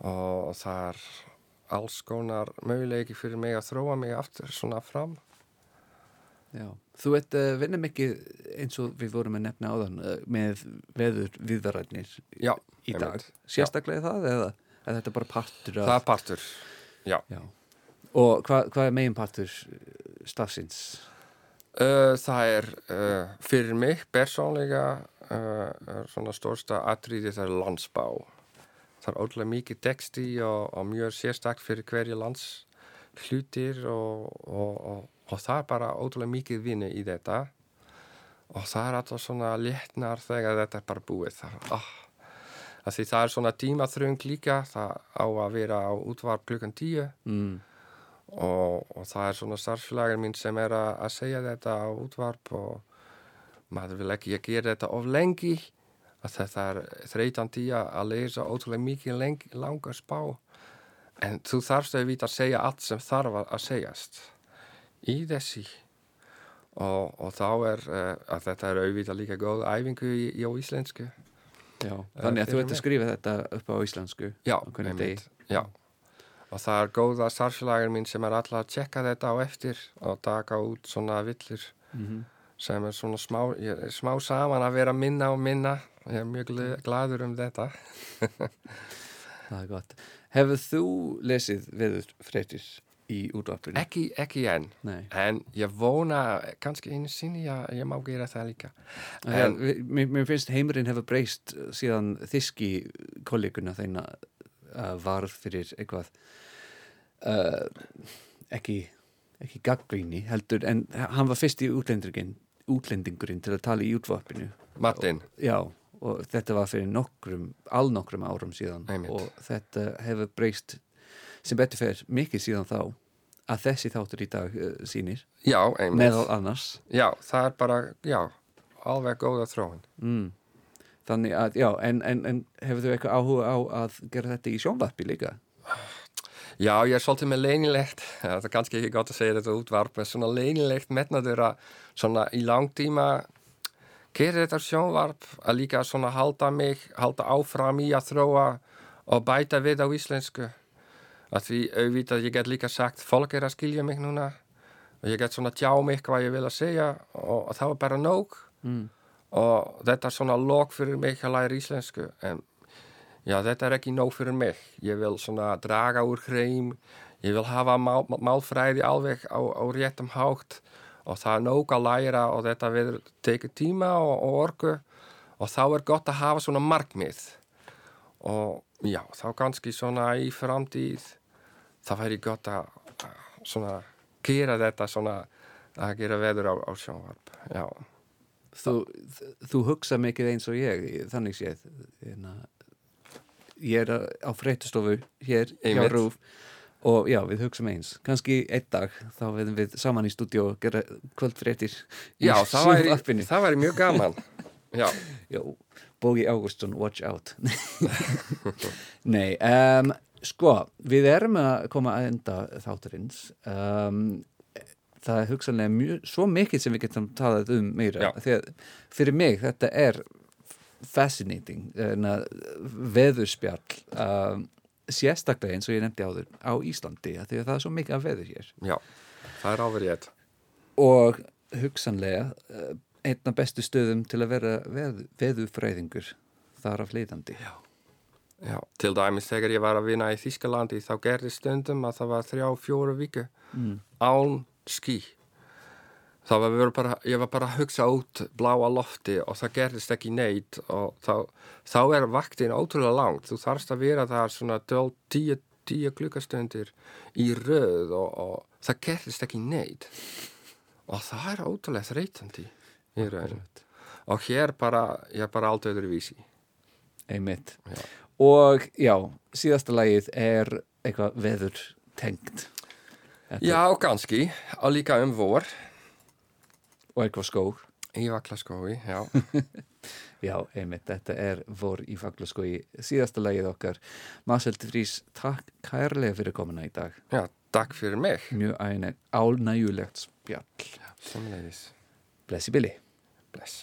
Speaker 2: og það er alls konar möguleiki fyrir mig að þróa mig aftur svona fram.
Speaker 1: Já, þú ert uh, vinna mikið eins og við vorum að nefna áðan uh, með veður viðvarætnir
Speaker 2: Já,
Speaker 1: í dag.
Speaker 2: einmitt.
Speaker 1: Sérstaklega það eða er þetta bara partur af...
Speaker 2: Það er partur, já.
Speaker 1: Já. Og hvað hva er megin partur stafsins?
Speaker 2: Uh, það er fyrir mig persónlega svona stórsta atriði það er landsbá. Það er ótrúlega mikið texti og, og mjög sérstak fyrir hverju lands hlutir og, og, og, og það er bara ótrúlega mikið vinni í þetta. Og það er alltaf svona léttnar þegar þetta er bara búið. Það, því það er svona tímaþröng líka, það á að vera á útvarp klukkan tíu.
Speaker 1: Mm.
Speaker 2: og, og það er svona starfsfélagar mín sem er að, að segja þetta á útvarp og maður vil ekki að gera þetta of lengi. Þetta er þreytan tíja að lesa ótrúlega mikið lengi, langa spá en þú þarfst að vita að segja allt sem þarf að segjast í þessi og, og þá er uh, að þetta er auðvitað líka góð æfingu í, í íslensku
Speaker 1: Já, þannig að þú ert að skrifa þetta upp á íslensku
Speaker 2: Já, einmitt. Já. Og það er góða starfsfélagar mín sem er alltaf að tjekka þetta á eftir og taka út svona villur
Speaker 1: Mhm.
Speaker 2: sem er svona smá, er smá saman að vera minna og minna. Ég er mjög gl- gladur um þetta.
Speaker 1: Það er gott. Hefur þú lesið veður fréttir í útvarpinu?
Speaker 2: Ekki, ekki enn,
Speaker 1: Nei.
Speaker 2: en ég vona kannski einu sinni að ég má gera það líka.
Speaker 1: En,
Speaker 2: En-
Speaker 1: mér, mér finnst heimurinn hefur breyst síðan þiski kolleguna þeina uh, var fyrir eitthvað uh, ekki, ekki gaggríni heldur en hann var fyrst í útlendingurinn, útlendingurinn til að tala í útvarpinu
Speaker 2: Martin,
Speaker 1: Já, og þetta var fyrir nokkrum, allnokkrum árum síðan
Speaker 2: Einmitt.
Speaker 1: og þetta hefur breyst sem betur fer mikið síðan þá að þessi þáttur í dag uh, sýnir
Speaker 2: já, einmitt.
Speaker 1: meðal annars
Speaker 2: Já, það er bara, já, alveg góða þróun.
Speaker 1: mm. Þannig að, já, en, en, en hefur þú eitthvað áhuga á að gera þetta í sjónvarpi líka?
Speaker 2: Já, ég er svolítið með leinilegt, það er kannski ekki gott að segja þetta útvarp, svona leinilegt metnaður að svona í langtíma gera þetta sjónvarp, að líka svona halda mig, halda áfram í að þróa og bæta við á íslensku. Að því auðvitað ég get líka sagt, fólk er að skilja mig núna. Og ég get svona tjá mig hvað ég vil að segja og, og það var bara nóg.
Speaker 1: Mm.
Speaker 2: og þetta er svona lók fyrir mig að læra íslensku en já, þetta er ekki nóg fyrir mig. Ég vil svona draga úr hreim. Ég vil hafa mál, málfræði alveg á, á réttum hátt. Og það er nóg að læra og þetta við tekið tíma og, og orku. Og þá er gott að hafa svona markmið. Og já, þá kannski svona í framtíð það væri gott að svona gera þetta svona að gera veður á, á sjónvarp já,
Speaker 1: Þú, þú hugsa mikið eins og ég, þannig séð. Hérna, Ég er á freytustofu hér hjá. Rúf og já, við hugsaum eins. Kanski einn dag, þá verðum við saman í stúdíu og gera kvöldfréttir
Speaker 2: já það, væri, það væri mjög gaman já,
Speaker 1: Já, Bógi Ágústsson, watch out. Nei, um, sko, við erum að koma að enda þátturins. Um, það er hugsanlega mjög, svo mikið sem við getum talað um meira. Að fyrir mig þetta er fascinating, veðurspjall, um, sérstaklega eins og ég nefndi áður á Íslandi, því að það er svo mikið af veður hér.
Speaker 2: já, það er áverið ég
Speaker 1: Og hugsanlega uh, einn af bestu stöðum til að vera veð, veðurfræðingur þar af leitandi. Já.
Speaker 2: Já, til dæmis þegar ég var að vinna í Þískalandi þá gerði stundum að það var þrjá, fjóru viku án skí. Það var bara, ég var bara að hugsa út bláa lofti og það gerðist ekki neitt og þá, þá er vaktin ótrúlega langt. Þú þarfst að vera þar svona 12, 10, 10 klukkastundir í röð og, og það gerðist ekki neitt. Og það er ótrúlega þreytandi í röðin. Og hér bara, ég er bara allt öðru vísi.
Speaker 1: Einmitt.
Speaker 2: Já.
Speaker 1: Og já, síðasta lagið er eitthvað veður tengt. Þetta-
Speaker 2: Já, kannski, og líka um vor
Speaker 1: Og eitthvað skóg.
Speaker 2: í Vaklaskói, já.
Speaker 1: Já, einmitt, þetta er vor í faglaskói. Síðasta lagið okkar. De Vries, takk kærlega fyrir komuna í dag.
Speaker 2: Já, takk fyrir mig.
Speaker 1: Mjög æne, ánægjulegt spjall.
Speaker 2: Samleiðis.
Speaker 1: Blessi Billy.
Speaker 2: Bless.